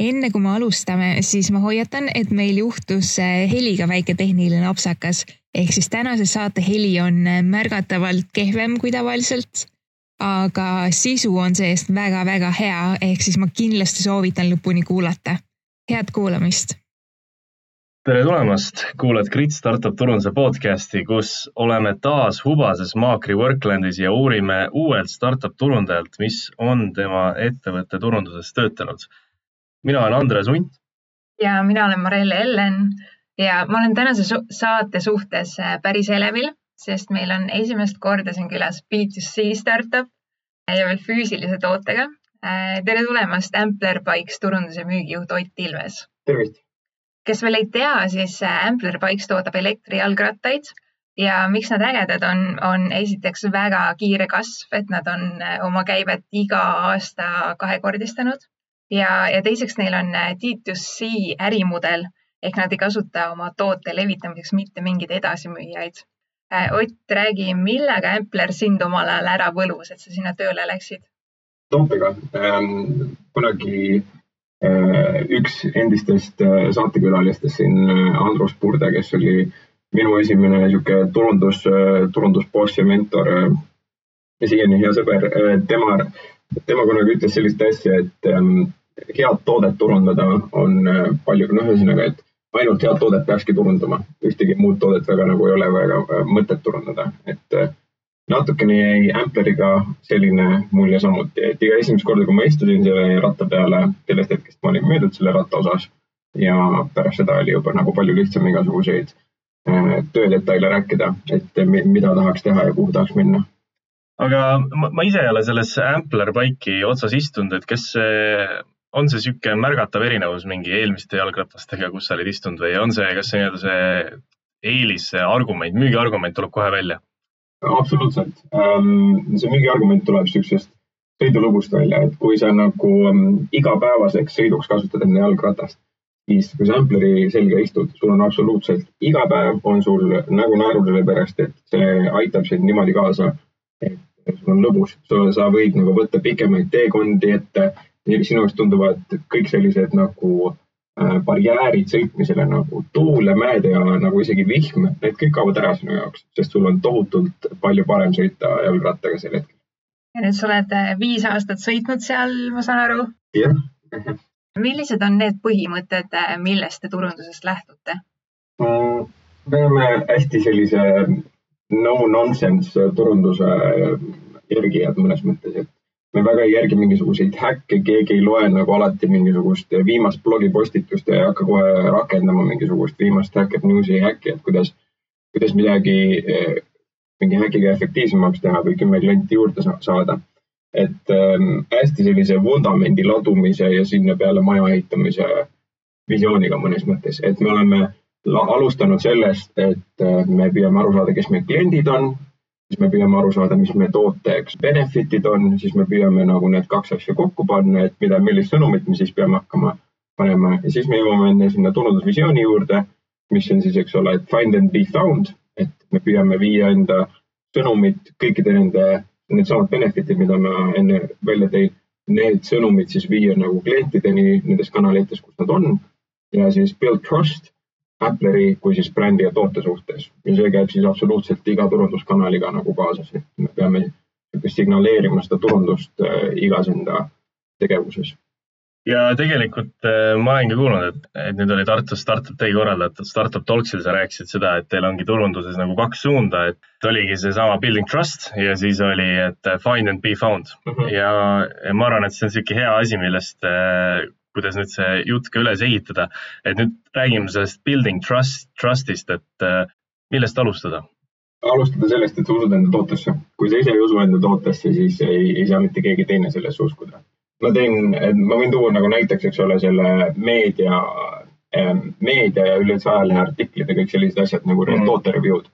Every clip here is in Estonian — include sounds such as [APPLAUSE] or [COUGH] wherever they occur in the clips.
enne kui me alustame, siis ma hoiatan, et meil juhtus äh, heliga väike tehniline apsakas. ehk siis tänase saate heli on äh, märgatavalt kehvem kui tavaliselt. aga sisu on see-eest väga-väga hea, ehk siis ma kindlasti soovitan lõpuni kuulata. head kuulamist tere tulemast, kuulad Grit Startup turunduse podcasti, kus oleme taas hubases Maakri Worklandis ja uurime uuelt startup turundajalt, mis on tema ettevõtte turunduses töötanud. Mina olen Andres Unt. ja mina olen Marelle Ellen ja ma olen tänase su saate suhtes äh, päris elevil, sest meil on esimest korda siin külas B2C startup ja veel füüsilise tootega. Äh, tere tulemast, Ampler Bikes turunduse müügijuht Ott Ilves. tervist kes veel ei tea, siis äh, Ampler Bikes toodab elektrijalgrattaid ja miks nad ägedad on, on esiteks väga kiire kasv, et nad on oma käivet iga aasta kahekordistanud ja, ja teiseks neil on äh, D2C ärimudel ehk nad ei kasuta oma toote levitamiseks mitte mingeid edasimüüjaid. Ott, räägi, millega Ampler sind omal ajal ära võlus, et sa sinna tööle läksid? tootega ähm,. kunagi Äh, üks endistest äh, saatekülalistest siin, äh, Andrus Purde, kes oli minu esimene niisugune turundus, turundusboss ja mentor ja siiani hea sõber, tema, tema kunagi ütles sellist asja, et ähm, head toodet turundada on palju, noh, ühesõnaga, et ainult head toodet peakski turundama, ühtegi muud toodet väga nagu ei ole väga mõtet turundada, et natukene jäi Ampleriga selline mulje samuti, et iga esimest korda, kui ma istusin selle ratta peale, sellest hetkest ma olin möödunud selle ratta osas ja pärast seda oli juba nagu palju lihtsam igasuguseid äh, töödetaile rääkida, et mida tahaks teha ja kuhu tahaks minna. aga ma, ma ise ei ole selles Ampler Bike'i otsas istunud, et kas see on see niisugune märgatav erinevus mingi eelmiste jalgratastega, kus sa olid istunud või on see, kas see nii-öelda see eelis, see argument, müügiargument tuleb kohe välja? absoluutselt. Ähm, see müügiargument tuleb siuksest sõidulugust välja, et kui sa nagu ähm, igapäevaseks sõiduks kasutad enda jalgratast, siis kui sa Ampleri selga istud, sul on absoluutselt iga päev on sul nägu naerul, sellepärast et see aitab sind niimoodi kaasa, et sul on lõbus, sa võid nagu võtta pikemaid teekondi ette. Sinu jaoks tunduvad kõik sellised nagu Äh, barjäärid sõitmisele nagu tuul ja mäed ja nagu isegi vihm, need kõik kaovad ära sinu jaoks, sest sul on tohutult palju parem sõita jalgrattaga sel hetkel. ja nüüd sa oled äh, viis aastat sõitnud seal, ma saan aru? jah. millised on need põhimõtted, äh, millest te turundusest lähtute me oleme hästi sellise no nonsense turunduse järgijad mõnes mõttes, et me väga ei järgi mingisuguseid häkke, keegi ei loe nagu alati mingisugust viimast blogipostitust ja ei hakka kohe rakendama mingisugust viimast Hacker Newsi häkki, et kuidas, kuidas midagi mingi häkiga efektiivsemaks teha või kümme klienti juurde saada. et ähm, hästi sellise vundamendi ladumise ja sinna peale maja ehitamise visiooniga mõnes mõttes, et me oleme alustanud sellest, et äh, me püüame aru saada, kes meie kliendid on, siis me püüame aru saada, mis meie tooteks benefit'id on, siis me püüame nagu need kaks asja kokku panna, et mida, millist sõnumit me siis peame hakkama panema. Ja siis me jõuame enne sinna turundusvisiooni juurde, mis on siis, eks ole, et find and be found, et me püüame viia enda sõnumit kõikide nende, needsamad benefit'id, mida ma enne välja tõin, need sõnumid siis viia nagu klientideni nendes kanalites, kus nad on. Ja siis build trust Appleri kui siis brändi ja toote suhtes ja see käib siis absoluutselt iga turunduskanaliga nagu kaasas, et me peame signaleerima seda turundust äh, igas enda tegevuses. ja tegelikult äh, ma olen ka kuulnud, et, et nüüd oli Tartus Startup Day korraldatud Startup Talksil, sa rääkisid seda, et teil ongi turunduses nagu kaks suunda, et oligi seesama building trust ja siis oli, et find and be found mm. -hmm. ja, ma arvan, et see on niisugune hea asi, millest äh, kuidas nüüd see jutt ka üles ehitada. et nüüd räägime sellest building trust, trust'ist, et äh, millest alustada? alustada sellest, et sa usud enda tootesse. kui sa ise ei usu enda tootesse, siis ei, ei saa mitte keegi teine sellesse uskuda. ma teen, ma võin tuua nagu näiteks, eks ole, selle meedia, ähm, meedia ja üleüldse ajalehe artiklid ja kõik sellised asjad nagu mm toote review'd.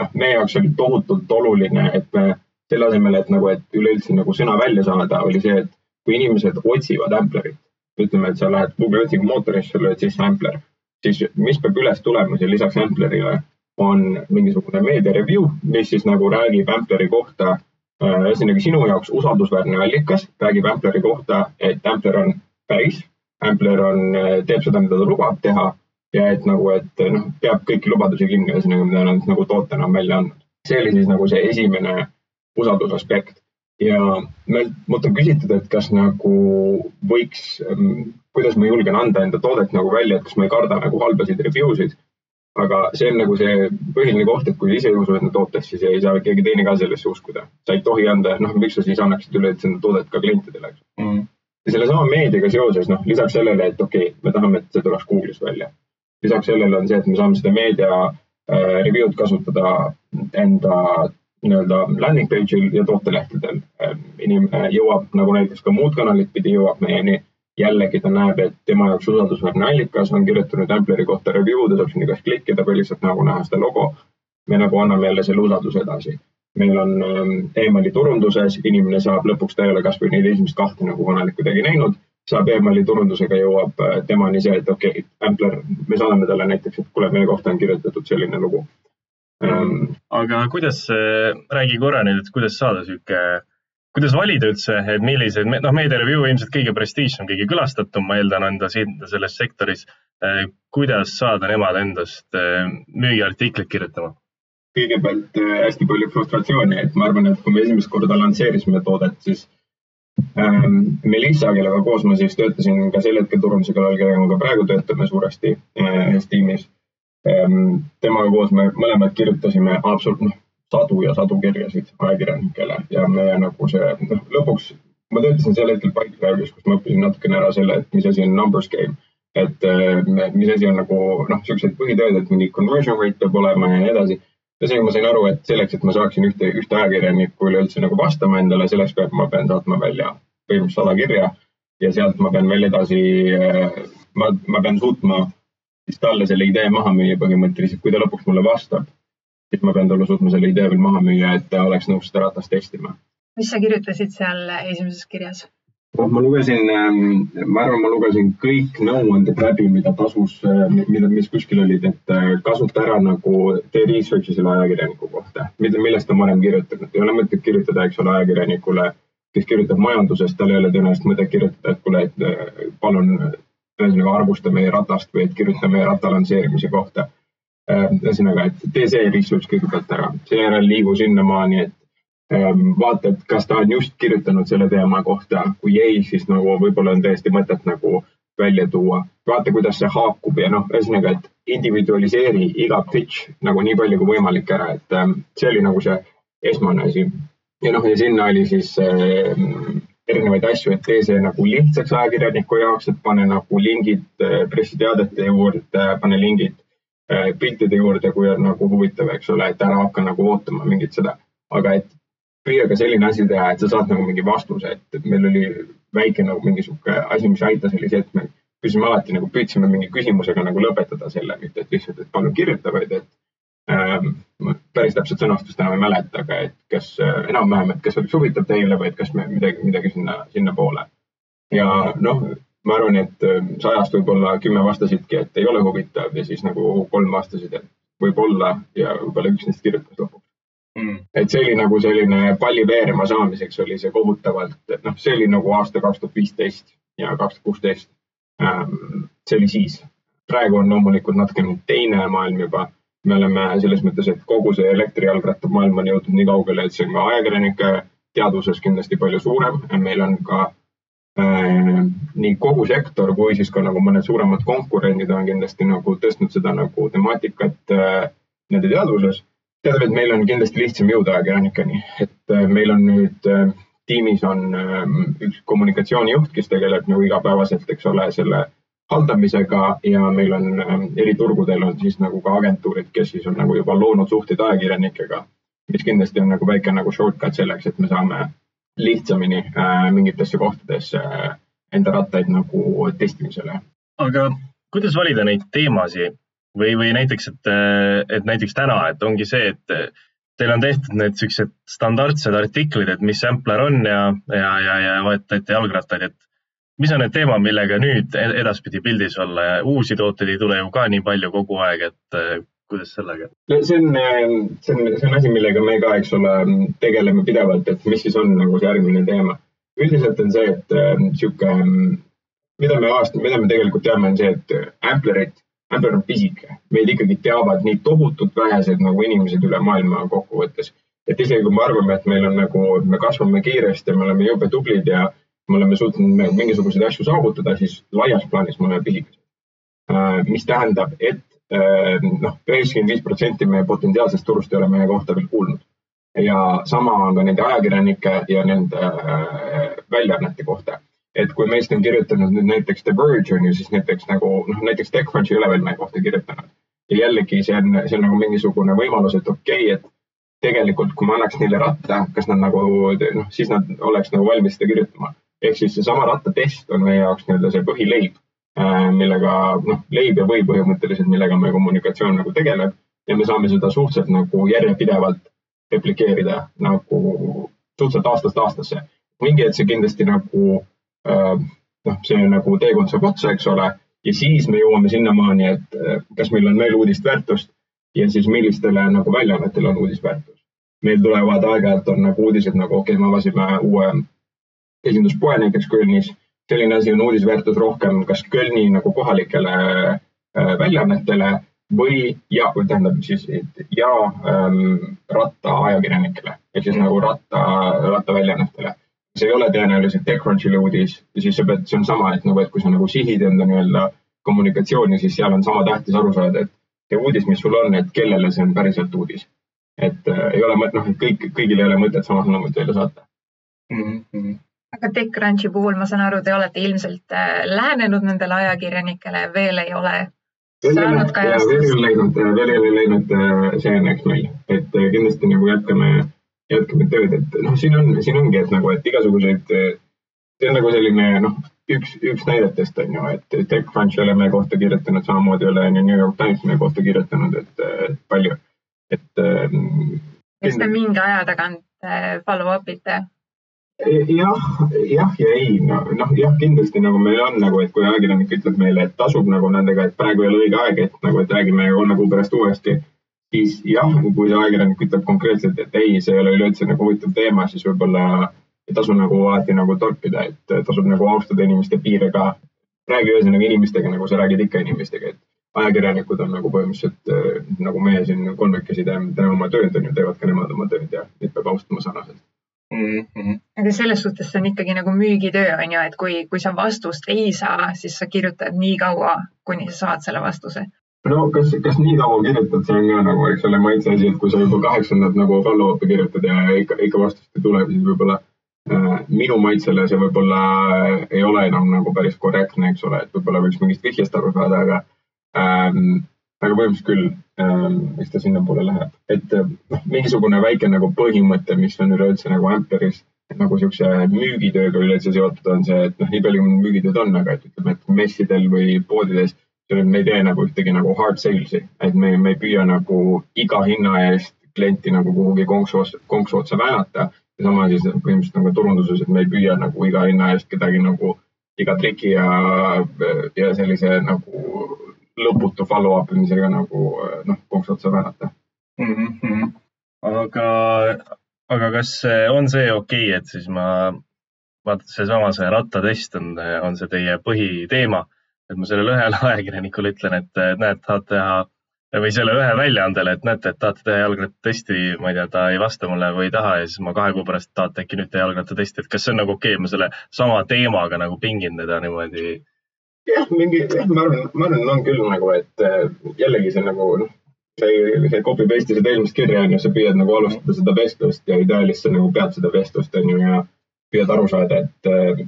noh, meie jaoks oli tohutult oluline, et me selle asemel, et nagu, et üleüldse nagu sõna välja saada, oli see, et kui inimesed otsivad Amplerit, ütleme, et sa lähed Google otsingumootorisse, lööd sisse Ampler, siis mis peab üles tulema seal lisaks Amplerile, on mingisugune meedia review, mis siis nagu räägib Ampleri kohta äh, ühesõnaga sinu jaoks usaldusväärne allikas räägib Ampleri kohta, et Ampler on päris, Ampler on, teeb seda, mida ta lubab teha ja et nagu, et noh, peab kõiki lubadusi kinni, ühesõnaga, mida nad nagu tootena on välja andnud. see oli siis nagu see esimene usaldusaspekt ja meilt, mult on küsitud, et kas nagu võiks, kuidas ma julgen anda enda toodet nagu välja, et kas ma ei karda nagu halbasid review sid. aga see on nagu see põhiline koht, et kui ise ei usu enda tootesse, siis ei saa keegi teine ka sellesse uskuda. sa ei tohi anda, noh, miks sa siis annaksid üleüldse enda toodet ka klientidele, eks mm.. ja sellesama meediaga seoses, noh, lisaks sellele, et okei okay,, me tahame, et see tuleks Google'is välja. lisaks sellele on see, et me saame seda meedia äh, review'd kasutada enda nii-öelda landing page'il ja tootelehtedel. Ähm, inimene jõuab nagu näiteks ka muud kanalit pidi jõuab meieni. jällegi ta näeb, et tema jaoks usaldusväärne allikas on kirjutanud Ampleri kohta review, ta saab sinna kas klikkida või lihtsalt nagu näha seda logo. me nagu anname jälle selle usalduse edasi. meil on ähm, emaili turunduses, inimene saab lõpuks, ta ei ole kasvõi neid esimest kahte nagu kanalik kuidagi näinud saab emaili turundusega jõuab äh, temani see, et okei okay,, Ampler, me saadame talle näiteks, et kuule, meie kohta on kirjutatud selline lugu. Aga kuidas, räägi korra nüüd, et kuidas saada sihuke, kuidas valida üldse, et milliseid, noh, meedia review ilmselt kõige prestiižsem, kõige külastatum, ma eeldan, on ta siin selles sektoris. Äh, kuidas saada nemad endast äh, müügiartiklit kirjutama? kõigepealt äh, hästi palju frustratsiooni, et ma arvan, et kui me esimest korda lansseerisime toodet, siis ähm, Melissa, kellega koos ma siis töötasin ka sel hetkel turunduse kallal, kellega ma ka praegu töötame suuresti ühes tiimis Ehm, temaga koos me mõlemad kirjutasime absoluutselt noh, sadu ja sadu kirjasid ajakirjanikele ja meie nagu see noh, lõpuks ma töötasin sel hetkel Pipedrive'is, kus ma õppisin natukene ära selle, et mis asi on numbers game. et mis asi on nagu noh, siuksed põhitööd, et mingi conversion rate peab olema ja nii edasi. ja seega ma sain aru, et selleks, et ma saaksin ühte, ühte ajakirjanikku üleüldse nagu vastama endale, selleks peab, ma pean saatma välja põhimõtteliselt sada kirja ja sealt ma pean veel edasi, ma, ma pean suutma siis talle selle idee maha müüa põhimõtteliselt, kui ta lõpuks mulle vastab, siis ma pean talle suutma selle idee veel maha müüa, et ta oleks nõus seda ratast testima. mis sa kirjutasid seal esimeses kirjas? noh, ma lugesin, ähm, ma arvan, ma lugesin kõik nõuanded läbi, mida tasus, äh, mida, mis kuskil olid, et äh, kasuta ära nagu, tee research'i selle ajakirjaniku kohta, millest ta on varem kirjutanud. ei ole mõtet kirjutada, eks ole, ajakirjanikule, kes kirjutab majandusest, tal ei ole tõenäoliselt mõtet kirjutada, et kuule, et äh, palun ühesõnaga arvusta meie ratast või et kirjuta meie ratta lansseerimise kohta. Äh, ühesõnaga, et tee see research kõigepealt ära, seejärel liigu sinnamaani, et ähm, vaata, et kas ta on just kirjutanud selle teema kohta, kui ei, siis nagu võib-olla on täiesti mõtet nagu välja tuua. vaata, kuidas see haakub ja noh, ühesõnaga, et individualiseeri iga pitch nagu nii palju kui võimalik ära, et ähm, see oli nagu see esmane asi. ja noh, ja sinna oli siis äh, erinevaid asju, et tee see nagu lihtsaks ajakirjaniku jaoks, et pane nagu lingid äh, pressiteadete juurde, pane lingid äh, piltide juurde, kui on nagu huvitav, eks ole, et ära hakka nagu ootama mingit seda. aga et püüa ka selline asi teha, et sa saad nagu mingi vastuse, et, meil oli väike nagu mingi sihuke asi, mis aitas, oli see, et me küsime alati nagu püüdsime mingi küsimusega nagu lõpetada selle, mitte et lihtsalt, et palun kirjuta, vaid et päris täpset sõnastust enam ei mäleta, aga et kas äh, enam-vähem, et kas oleks huvitav teile või et kas me midagi, midagi sinna, sinnapoole. ja noh, ma arvan, et äh, sajast võib-olla kümme vastasidki, et ei ole huvitav ja siis nagu kolm vastasid, et võib-olla ja võib-olla üks neist kirjutas lõpuks mm.. et see oli nagu selline palli veerema saamiseks oli see kohutavalt, et noh, see oli nagu aasta kaks tuhat viisteist ja kaks tuhat kuusteist. Ähm, see oli siis. praegu on loomulikult natukene teine maailm juba me oleme selles mõttes, et kogu see elektrijalgrattamaailm on jõudnud nii kaugele, et see on ka ajakirjanike teadvuses kindlasti palju suurem. meil on ka äh, nii kogu sektor kui siis ka nagu mõned suuremad konkurendid on kindlasti nagu tõstnud seda nagu temaatikat äh, nende teadvuses. tähendab, et meil on kindlasti lihtsam jõuda ajakirjanikeni, et äh, meil on nüüd äh, tiimis on äh, üks kommunikatsioonijuht, kes tegeleb nagu igapäevaselt, eks ole, selle haldamisega ja meil on ähm, eri turgudel on siis nagu ka agentuurid, kes siis on nagu juba loonud suhteid ajakirjanikega, mis kindlasti on nagu väike nagu shortcut selleks, et me saame lihtsamini äh, mingitesse kohtadesse äh, enda rattaid nagu testimisele. aga kuidas valida neid teemasid või, või näiteks, et, äh, et näiteks täna, et ongi see, et teil on tehtud need siuksed standardsed artiklid, et mis sampler on ja, ja, ja, ja võetate jalgrattaid, et mis on need teemad, millega nüüd e-, edaspidi pildis olla ja uusi tooteid ei tule ju ka nii palju kogu aeg, et äh, kuidas sellega? see on, äh, see on, see on asi, millega me ka, eks ole, tegeleme pidevalt, et mis siis on nagu see järgmine teema. üldiselt on see, et äh, mida me aasta, mida me tegelikult teame, on see, et Amplerit, Ampler on pisike, meid ikkagi teavad nii tohutult vähesed nagu inimesed üle maailma kokkuvõttes. et isegi kui me arvame, et meil on nagu, me kasvame kiiresti me oleme jube tublid ja me oleme suutnud mingisuguseid asju saavutada, siis laias plaanis me oleme pisikesed. Äh, mis tähendab, et äh, noh, üheksakümmend viis protsenti meie potentsiaalsest turust ei ole meie kohta veel kuulnud ja sama on ka nende ajakirjanike ja nende äh, väljaannete kohta. et kui meist on kirjutanud nüüd näiteks The Verge on ju, siis näiteks nagu noh, näiteks TechCrunch ei ole veel meie kohta kirjutanud. ja jällegi see on, see on nagu mingisugune võimalus, et okei okay,, et tegelikult, kui ma annaks neile ratta, kas nad nagu noh, siis nad oleks nagu valmis seda kirjutama. Ehk siis seesama rattatest on meie jaoks nii-öelda see põhileib, äh, millega noh, leib ja või põhimõtteliselt, millega meie kommunikatsioon nagu tegeleb ja me saame seda suhteliselt nagu järjepidevalt replikeerida nagu suhteliselt aastast aastasse. mingi hetk see kindlasti nagu äh, noh, see nagu teekond saab otsa, eks ole, ja siis me jõuame sinnamaani, et äh, kas meil on veel uudistväärtust ja siis millistele nagu väljaannetele on uudisväärtus. meil tulevad aeg-ajalt on nagu uudised nagu okei okay,, me avasime uue esinduspoe näiteks Kölnis. selline asi on uudisväärtus rohkem kas Kölni nagu kohalikele äh, väljaannetele või ja, tähendab siis ja ähm, rattaajakirjanikele ehk siis nagu ratta, rattaväljaannetele. see ei ole tõenäoliselt TechCrunchile uudis ja siis sa pead, see on sama, et nagu, et kui sa nagu sihid enda nii-öelda kommunikatsiooni, siis seal on sama tähtis aru saada, et see uudis, mis sul on, et kellele see on päriselt uudis. et äh, ei ole noh, et kõik, kõigil ei ole mõtet sama sõnumit välja saata mm. -hmm aga TechCrunchi puhul ma saan aru, te olete ilmselt äh, lähenenud nendele ajakirjanikele, veel ei ole veel ei ole. läinud, veel ei ole läinud see õnneks meil, et äh, kindlasti nagu jätkame, jätkame tööd, et noh, siin on, siin ongi, et nagu, et igasuguseid, äh, see on nagu selline noh, üks, üks näidetest on ju, et TechCrunch ei ole meie kohta kirjutanud, samamoodi ei ole New York Times meie kohta kirjutanud, et palju, et. Kas te mingi aja tagant äh, follow up ite? Jah, jah ja ei, noh no, jah, kindlasti nagu meil on nagu, et kui ajakirjanik ütleb meile, et tasub nagu nendega, et praegu ei ole õige aeg, et nagu, et räägime kolme kuu pärast uuesti, siis jah, kui see ajakirjanik ütleb konkreetselt, et ei, see ei ole üleüldse nagu huvitav teema, siis võib-olla ei tasu nagu alati nagu torpida, et tasub nagu austada inimeste piire ka. räägi ühesõnaga inimestega, nagu sa räägid ikka inimestega, et ajakirjanikud on nagu põhimõtteliselt äh, nagu meie siin kolmekesi teeme, teeme oma tööd, on ju, teevad ka nemad oma tööd ja neid peab austama sarnaselt mm. -hmm. aga selles suhtes see on ikkagi nagu müügitöö on ju, et kui, kui sa vastust ei saa, siis sa kirjutad nii kaua, kuni sa saad selle vastuse. no kas, kas nii kaua kirjutad, see on ka nagu, eks ole, maitse asi, et kui sa juba kaheksandat nagu follow-up'i kirjutad ja ikka, ikka vastust ei tule, siis võib-olla äh, minu maitsele see võib-olla ei ole enam nagu päris korrektne, eks ole, et võib-olla võiks mingist vihjest aru saada, aga ähm, aga põhimõtteliselt küll ähm,, eks ta sinnapoole läheb, et äh, noh, mingisugune väike nagu põhimõte, mis on üleüldse nagu Amperis nagu siukse müügitööga üleüldse seotud, on see, et noh, nii palju müügitööd on, aga et ütleme, et messidel või poodides me ei tee nagu ühtegi nagu hard sales'i, et me, me ei püüa nagu iga hinna eest klienti nagu kuhugi konksu, konksu otsa väänata. ja sama siis põhimõtteliselt nagu turunduses, et me ei püüa nagu iga hinna eest kedagi nagu iga triki ja, ja sellise nagu lõputu follow-up imisega nagu noh, konks otsa väänata mm. -hmm. aga, aga kas on see okei okay,, et siis ma, vaata seesama, see rattatest on, on see teie põhiteema, et ma sellele ühele [LAUGHS] ajakirjanikule ütlen, et näed, tahad teha või selle ühe väljaandele, et näete, et tahate teha jalgrattatesti, ma ei tea, ta ei vasta mulle või ei taha ja siis ma kahe kuu pärast tahate äkki nüüd teha jalgrattatesti, et kas see on nagu okei okay,, ma selle sama teemaga nagu pingin teda niimoodi jah, mingi, ma arvan, ma arvan, on küll nagu, et äh, jällegi see nagu noh, see, see copy paste isid eelmist kirja on ju, sa püüad nagu alustada seda vestlust ja ideaalis sa nagu pead seda vestlust on ju ja püüad aru saada, et äh,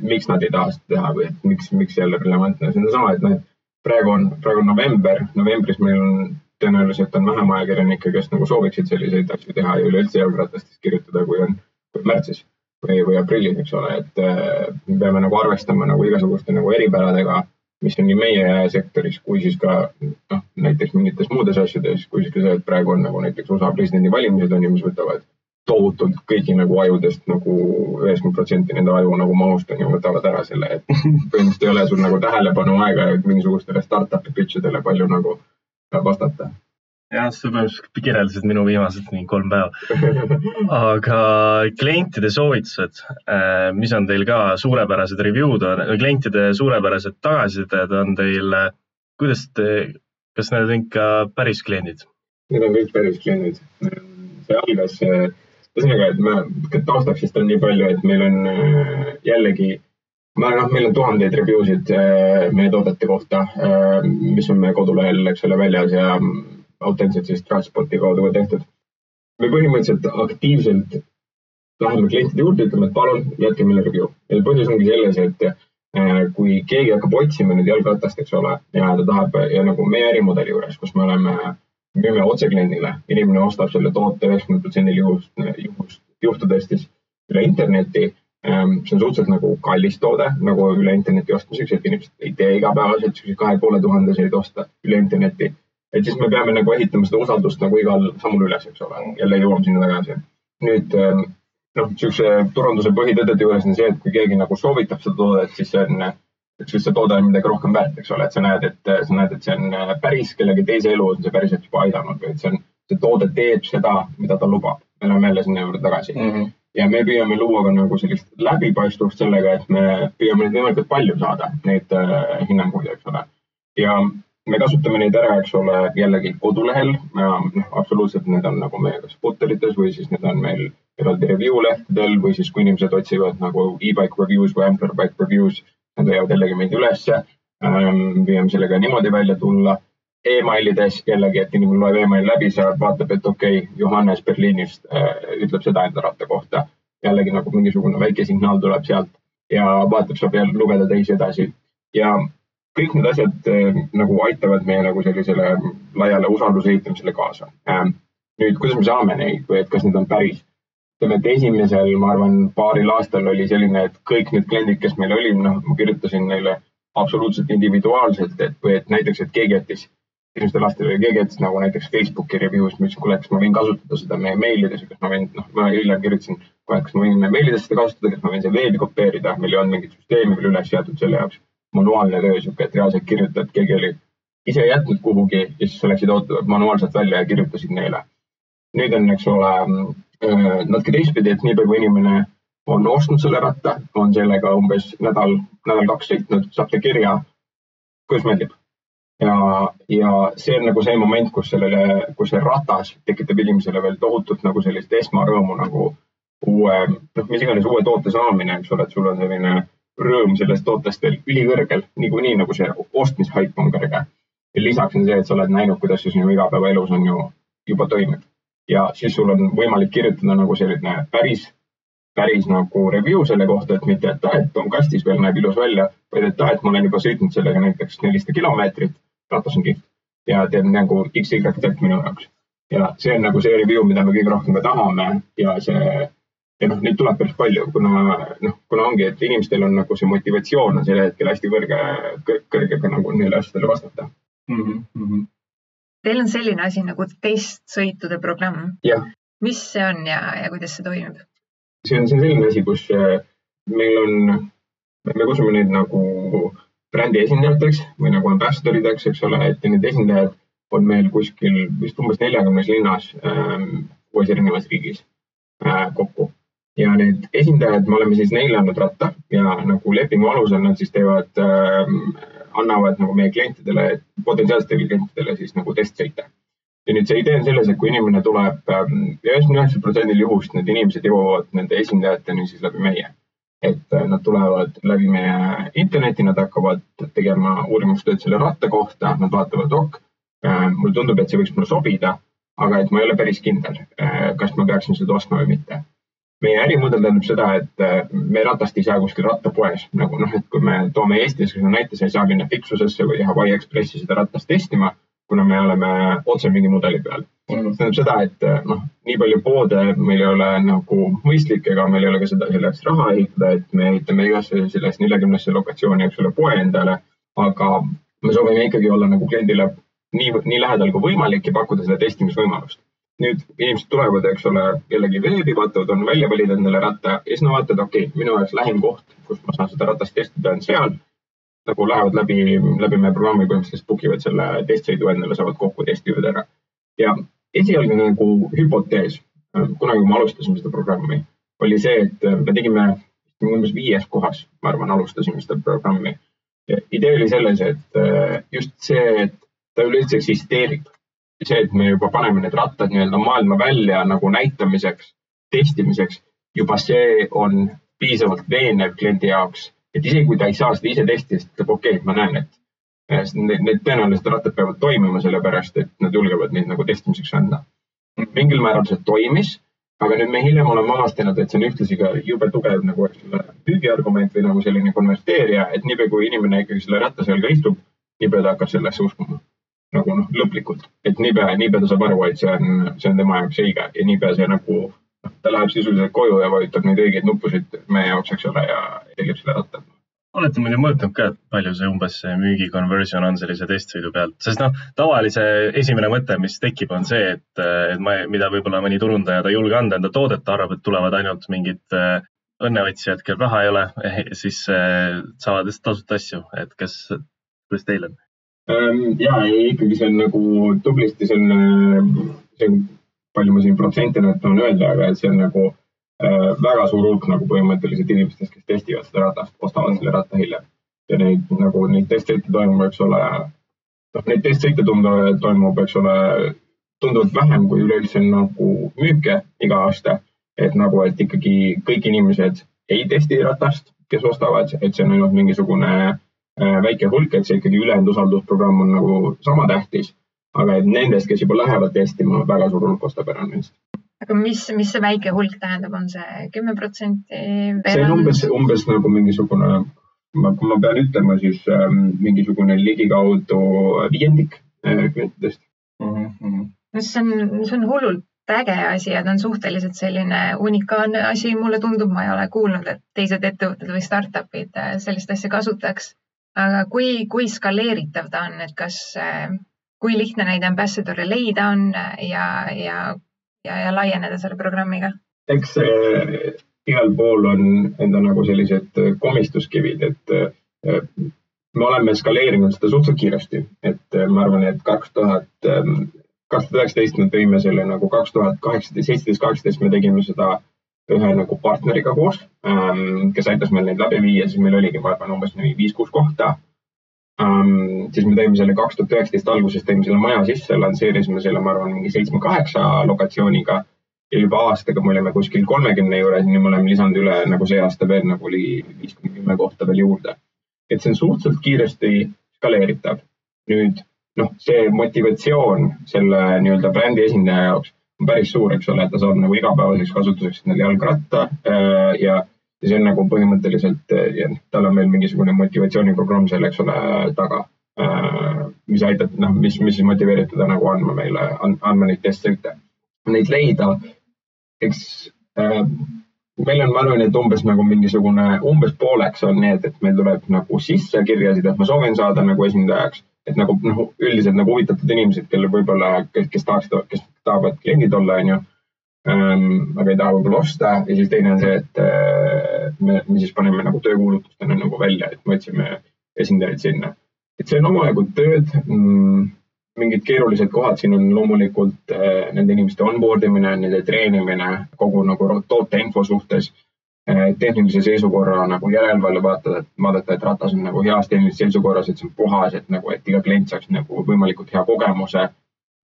miks nad ei taha seda teha või et miks, miks ei ole relevantne. see on sama, et noh, praegu on, praegu on november, novembris meil on tõenäoliselt on vähem ajakirjanikke, kes nagu sooviksid selliseid asju teha ja üleüldse jalgratastest kirjutada, kui on kui märtsis või, või aprillis, eks ole, et äh, me peame nagu arvestama nagu igasuguste nagu eripäradega, mis on nii meie sektoris kui siis ka noh, näiteks mingites muudes asjades, kui siis ka see, et praegu on nagu näiteks USA presidendivalimised on ju, mis võtavad tohutult kõigi nagu ajudest nagu üheksakümmend protsenti nende aju nagu mahust on ju, võtavad ära selle, et põhimõtteliselt ei ole sul nagu tähelepanu aega mingisugustele startup'i pitch idele palju nagu vastata jah, sa põhimõtteliselt kirjeldasid minu viimased mingi kolm päeva. aga klientide soovitused, äh, mis on teil ka suurepärased review'd, klientide suurepärased tagasisided on teil, kuidas te, kas need on ikka päris kliendid? Need on kõik päris kliendid. see algas, ühesõnaga, et ma taustaks vist on nii palju, et meil on äh, jällegi ma noh, meil on tuhandeid review sid äh, meie toodete kohta, mis on meie kodulehel, eks ole, väljas ja autentselt siis Trustspoti kaudu ka tehtud. me põhimõtteliselt aktiivselt läheme klientide juurde, ütleme, et palun jätke meile review. ja põhjus ongi selles, et äh, kui keegi hakkab otsima nüüd jalgratast, eks ole, ja ta tahab ja nagu meie ärimudeli juures, kus me oleme, müüme otse kliendile, inimene ostab selle toote üheksakümne protsendil juhust, juhust, juhtudest siis üle interneti ähm, see on suhteliselt nagu kallis toode nagu üle interneti ostmiseks, et inimesed ei tee igapäevaselt siukseid kahe poole tuhandeseid osta üle interneti et siis me peame nagu ehitama seda usaldust nagu igal sammul üles, eks ole, jälle jõuame sinna tagasi. nüüd ähm, noh, niisuguse turunduse põhitõdede juures on see, et kui keegi nagu soovitab seda toodet, siis see on, siis see toode on midagi rohkem väärt, eks ole, et sa näed, et sa näed, et see on äh, päris kellegi teise elu on see päriselt juba aidanud või et see on, see toode teeb seda, mida ta lubab. me läheme jälle sinna juurde tagasi mm. -hmm. ja me püüame luua ka nagu sellist läbipaistvust sellega, et me püüame neid võimalikult palju saada, neid äh, hinnanguid, eks ole. ja me kasutame neid ära, eks ole, jällegi kodulehel, noh, absoluutselt need on nagu meie kas footerites või siis need on meil eraldi review lehtedel või siis, kui inimesed otsivad nagu e-bike reviews või Ampler bike reviews, nad leiavad jällegi meid ülesse ähm,. püüame sellega niimoodi välja tulla e. emailides jällegi, et inimene loeb emaili läbi, saab, vaatab, et okei okay,, Johannes Berliinist äh, ütleb seda enda ratta kohta. jällegi nagu mingisugune väike signaal tuleb sealt ja vaatab, saab jälle lugeda teisi edasi ja kõik need asjad äh, nagu aitavad meie nagu sellisele laiale usalduse ehitamisele kaasa äh,. nüüd, kuidas me saame neid või et kas need on päris? ütleme, et esimesel, ma arvan, paaril aastal oli selline, et kõik need kliendid, kes meil olid, noh, ma kirjutasin neile absoluutselt individuaalselt, et või et näiteks, et keegi jättis, esimestel aastatel oli keegi jättis nagu näiteks Facebooki review'st, ma ütlesin, kuule, kas ma võin kasutada seda meie meilides, kas ma võin, noh, ma hiljem kirjutasin, kas ma võin meilides seda kasutada, kas ma võin seda veebi kopeerida, meil ei olnud mingit süsteemi veel üles seatud selle jaoks manuaalne töö sihuke, et reaalselt kirjutad, keegi oli ise jätnud kuhugi ja siis sa läksid manuaalselt välja ja kirjutasid neile. nüüd on, eks ole, natuke teistpidi, et niipea kui inimene on ostnud selle ratta, on sellega umbes nädal, nädal-kaks sõitnud, saab ta kirja, kuidas meeldib. ja, ja see on nagu see moment, kus sellele, kus see ratas tekitab inimesele veel tohutult nagu sellist esmarõõmu nagu uue, noh, mis iganes uue toote saamine, eks ole, et sul on selline rõõm sellest tootest veel ülikõrgel, niikuinii nagu see ostmishaip on kõrge. ja lisaks on see, et sa oled näinud, kuidas see sinu igapäevaelus on ju juba toimib. ja siis sul on võimalik kirjutada nagu selline päris, päris nagu review selle kohta, et mitte, et aa, et on kastis veel, näeb ilus välja, vaid et aa, et ma olen juba sõitnud sellega näiteks nelisada kilomeetrit, ratas on kihvt ja teeb nagu XY minu jaoks. ja see on nagu see review, mida me kõige rohkem ka tahame ja see ja noh, neid tuleb päris palju, kuna noh, kuna ongi, et inimestel on nagu see motivatsioon on sel hetkel hästi kõrge, kõrge ka nagu neile asjadele vastata mm. -hmm. Teil on selline asi nagu testsõitude programm. mis see on ja, ja kuidas see toimib? see on, see on selline asi, kus äh, meil on, me kutsume neid nagu brändi esindajateks või nagu ambassadorideks, eks ole, et need esindajad on meil kuskil vist umbes neljakümnes linnas ähm, kuues erinevas riigis äh, kokku ja need esindajad, me oleme siis neile andnud ratta ja nagu lepingu alusel nad siis teevad äh,, annavad nagu meie klientidele, potentsiaalsetele klientidele siis nagu testsõite. ja nüüd see idee on selles, et kui inimene tuleb ähm, üheksakümne üheksal protsendil juhust need inimesed jõuavad nende esindajateni siis läbi meie. et äh, nad tulevad läbi meie interneti, nad hakkavad tegema uurimustööd selle ratta kohta, nad vaatavad, ok äh,, mulle tundub, et see võiks mulle sobida, aga et ma ei ole päris kindel, äh, kas ma peaksin seda ostma või mitte meie ärimudel tähendab seda, et äh, me ratast ei saa kuskil rattapoes nagu noh, et kui me toome Eestis näite, sa ei saa minna Fixusesse või Hawaii Expressi seda ratast testima, kuna me oleme otse mingi mudeli peal. Mm.. see tähendab seda, et äh, noh, nii palju poode meil ei ole nagu mõistlik ega meil ei ole ka seda selleks raha ehitada, et me ehitame igasse sellest neljakümnesse lokatsiooni, eks ole, poe endale. aga me soovime ikkagi olla nagu kliendile nii, nii lähedal kui võimalik ja pakkuda seda testimisvõimalust nüüd inimesed tulevad, eks ole, jällegi veebi, vaatavad, on välja valida endale ratta ja siis nad vaatavad, okei okay,, minu jaoks lähim koht, kus ma saan seda ratast testida, on seal. nagu lähevad läbi, läbi meie programmi põhimõtteliselt book ivad selle testsõidu endale, saavad kokku testivad ära. ja esialgne nagu hüpotees, kunagi kui me alustasime seda programmi, oli see, et me tegime umbes viies kohas, ma arvan, alustasime seda programmi. idee oli selles, et just see, et ta üleüldse eksisteerib. See, et me juba paneme need rattad nii-öelda maailma välja nagu näitamiseks, testimiseks, juba see on piisavalt veenev kliendi jaoks, et isegi kui ta ei saa seda ise testida, siis ta ütleb, okei okay,, ma näen, et need, need tõenäoliselt rattad peavad toimima, sellepärast et nad julgevad neid nagu testimiseks anda. mingil määral see toimis, aga nüüd me hiljem oleme avastanud, et see on ühtlasi ka jube tugev nagu müügiargument või nagu selline konverteerija, et niipea kui inimene ikkagi selle ratta seal ka istub, niipea ta hakkab sellesse uskuma nagu noh, lõplikult, et niipea, niipea ta saab aru, et see on, see on tema jaoks õige ja niipea see nagu noh, ta läheb sisuliselt koju ja vajutab neid õigeid nuppusid meie jaoks, eks ole, ja tellib selle ratta. olete muidu mõõtnud ka, et palju see umbes see müügi conversion on sellise testsõidu pealt, sest noh, tavalise esimene mõte, mis tekib, on see, et, et ma, mida võib-olla mõni turundaja, ta ei julge anda enda toodet, ta arvab, et tulevad ainult mingid äh, õnneotsijad, kel raha ei ole, [LAUGHS] siis äh, saavad tasuta asju, et kas, kuidas teil on? Ehm, ja ikkagi see on nagu tublisti, see on, see on, palju ma siin protsente tahan öelda, aga et see on nagu äh, väga suur hulk nagu põhimõtteliselt inimestest, kes testivad seda ratast, ostavad selle ratta hiljem. ja neid nagu neid testsõite toimub, eks ole, noh, neid testsõite toimub, eks ole, tunduvalt vähem kui üleüldse nagu müüke iga aasta. et nagu, et ikkagi kõik inimesed ei testi ratast, kes ostavad, et see on ainult mingisugune Äh, väike hulk, et see ikkagi ülejäänud usaldusprogramm on nagu sama tähtis. aga et nendest, kes juba lähevad testima, väga suur hulk ostab ära neist. aga mis, mis see väike hulk tähendab, on see kümme protsenti? see on umbes, umbes nagu mingisugune, ma, kui ma pean ütlema, siis ähm, mingisugune ligikaudu viiendik äh, klientidest mm. -hmm. no see on, see on hullult äge asi ja ta on suhteliselt selline unikaalne asi, mulle tundub, ma ei ole kuulnud, et teised ettevõtted või startup'id äh, sellist asja kasutaks aga kui, kui skaleeritav ta on, et kas, äh, kui lihtne neid ambassador'e leida on ja, ja, ja, ja laieneda selle programmiga? eks äh, igal pool on enda nagu sellised äh, komistuskivid, et äh, me oleme skaleerinud seda suhteliselt kiiresti, et äh, ma arvan, et kaks tuhat, ähm, kaks tuhat üheksateist me tõime selle nagu kaks tuhat kaheksateist, seitseteist, kaheksateist me tegime seda ühe nagu partneriga koos, ähm, kes aitas meil neid läbi viia, siis meil oligi, ma arvan, umbes viis-kuus kohta. Ähm, siis me tõime selle kaks tuhat üheksateist alguses, tõime selle maja sisse, lansseerisime selle, ma arvan, mingi seitsme-kaheksa lokatsiooniga ja juba aastaga me olime kuskil kolmekümne juures, nüüd me oleme lisanud üle nagu see aasta veel nagu oli viis kuni kümme kohta veel juurde. et see on suhteliselt kiiresti skaleeritav. nüüd noh, see motivatsioon selle nii-öelda brändi esindaja jaoks on päris suur, eks ole, et ta saab nagu igapäevaseks kasutuseks endale jalgratta äh, ja, ja see on nagu põhimõtteliselt äh, tal on veel mingisugune motivatsiooniprogramm seal, eks ole, taga. Äh, mis aitab, noh, mis, mis motiveerib teda nagu andma meile, andma neid testsõite. Neid leida, eks meil on, ma arvan, et umbes nagu mingisugune, umbes pooleks on need, et meil tuleb nagu sisse kirjasid, et ma soovin saada nagu esindajaks et nagu noh, üldiselt nagu huvitatud inimesed, kellel võib-olla, kes, kes tahaksid, kes tahavad kliendid olla, onju. Ähm, aga ei taha võib-olla osta ja siis teine on see, et äh, me, me siis paneme nagu töökuulutustena nagu välja, et me otsime esindajaid sinna. et see on omajagu tööd mm,. mingid keerulised kohad siin on loomulikult äh, nende inimeste onboard imine, nende treenimine kogu nagu toote info suhtes tehnilise seisukorra nagu järelevalve vaadata, et vaadata, et ratas on nagu heas tehnilises seisukorras, et see on puhas, et nagu, et iga klient saaks nagu võimalikult hea kogemuse.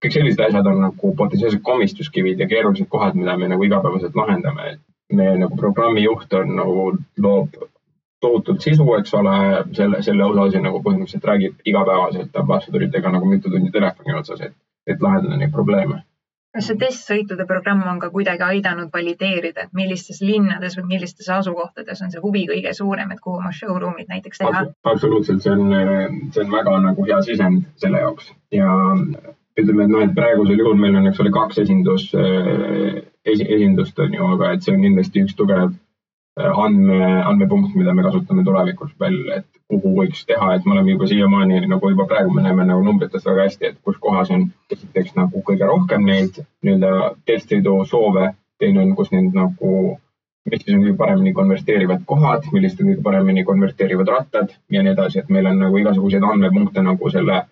kõik sellised asjad on nagu potentsiaalsed komistuskivid ja keerulised kohad, mida me nagu igapäevaselt lahendame. meie nagu programmijuht on nagu loob tohutult sisu, eks ole, selle, selle osas ja nagu põhimõtteliselt räägib igapäevaselt ambassadoritega nagu mitu tundi telefoni otsas, et, et lahendada neid probleeme kas see testsõitude programm on ka kuidagi aidanud valideerida, et millistes linnades või millistes asukohtades on see huvi kõige suurem, et kuhu oma showroom'id näiteks teha? absoluutselt, see on, see on väga nagu hea sisend selle jaoks ja ütleme, et noh, et praegusel juhul meil on, eks ole, kaks esindus, esi, esindust on ju, aga et see on kindlasti üks tugev andme, andmepunkt, mida me kasutame tulevikus veel, et kuhu võiks teha, et me oleme juba siiamaani nagu juba praegu me näeme nagu numbritest väga hästi, et kus kohas on esiteks nagu kõige rohkem neid nii-öelda testsõidu soove, teine on, kus neid nagu, mis siis on kõige paremini konverteerivad kohad, millised on kõige paremini konverteerivad rattad ja nii edasi, et meil on nagu igasuguseid andmepunkte nagu selle,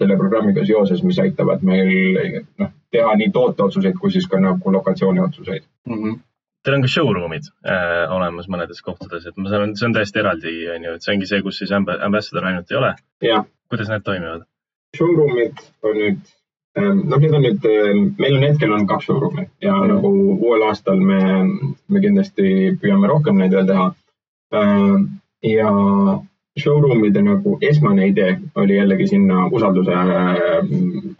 selle programmiga seoses, mis aitavad meil noh, teha nii tooteotsuseid kui siis ka nagu lokatsiooni otsuseid mm. -hmm. Teil on ka showroom'id äh, olemas mõnedes kohtades, et ma saan, see on täiesti eraldi, on ju, et see ongi see, kus siis ambassador ainult ei ole. kuidas need toimivad? Showroom'id on nüüd ähm, noh, need on nüüd, ähm, meil on hetkel on kaks showroom'i ja mm. nagu uuel aastal me, me kindlasti püüame rohkem neid veel teha. Ähm, ja showroom'ide nagu esmane idee oli jällegi sinna usalduse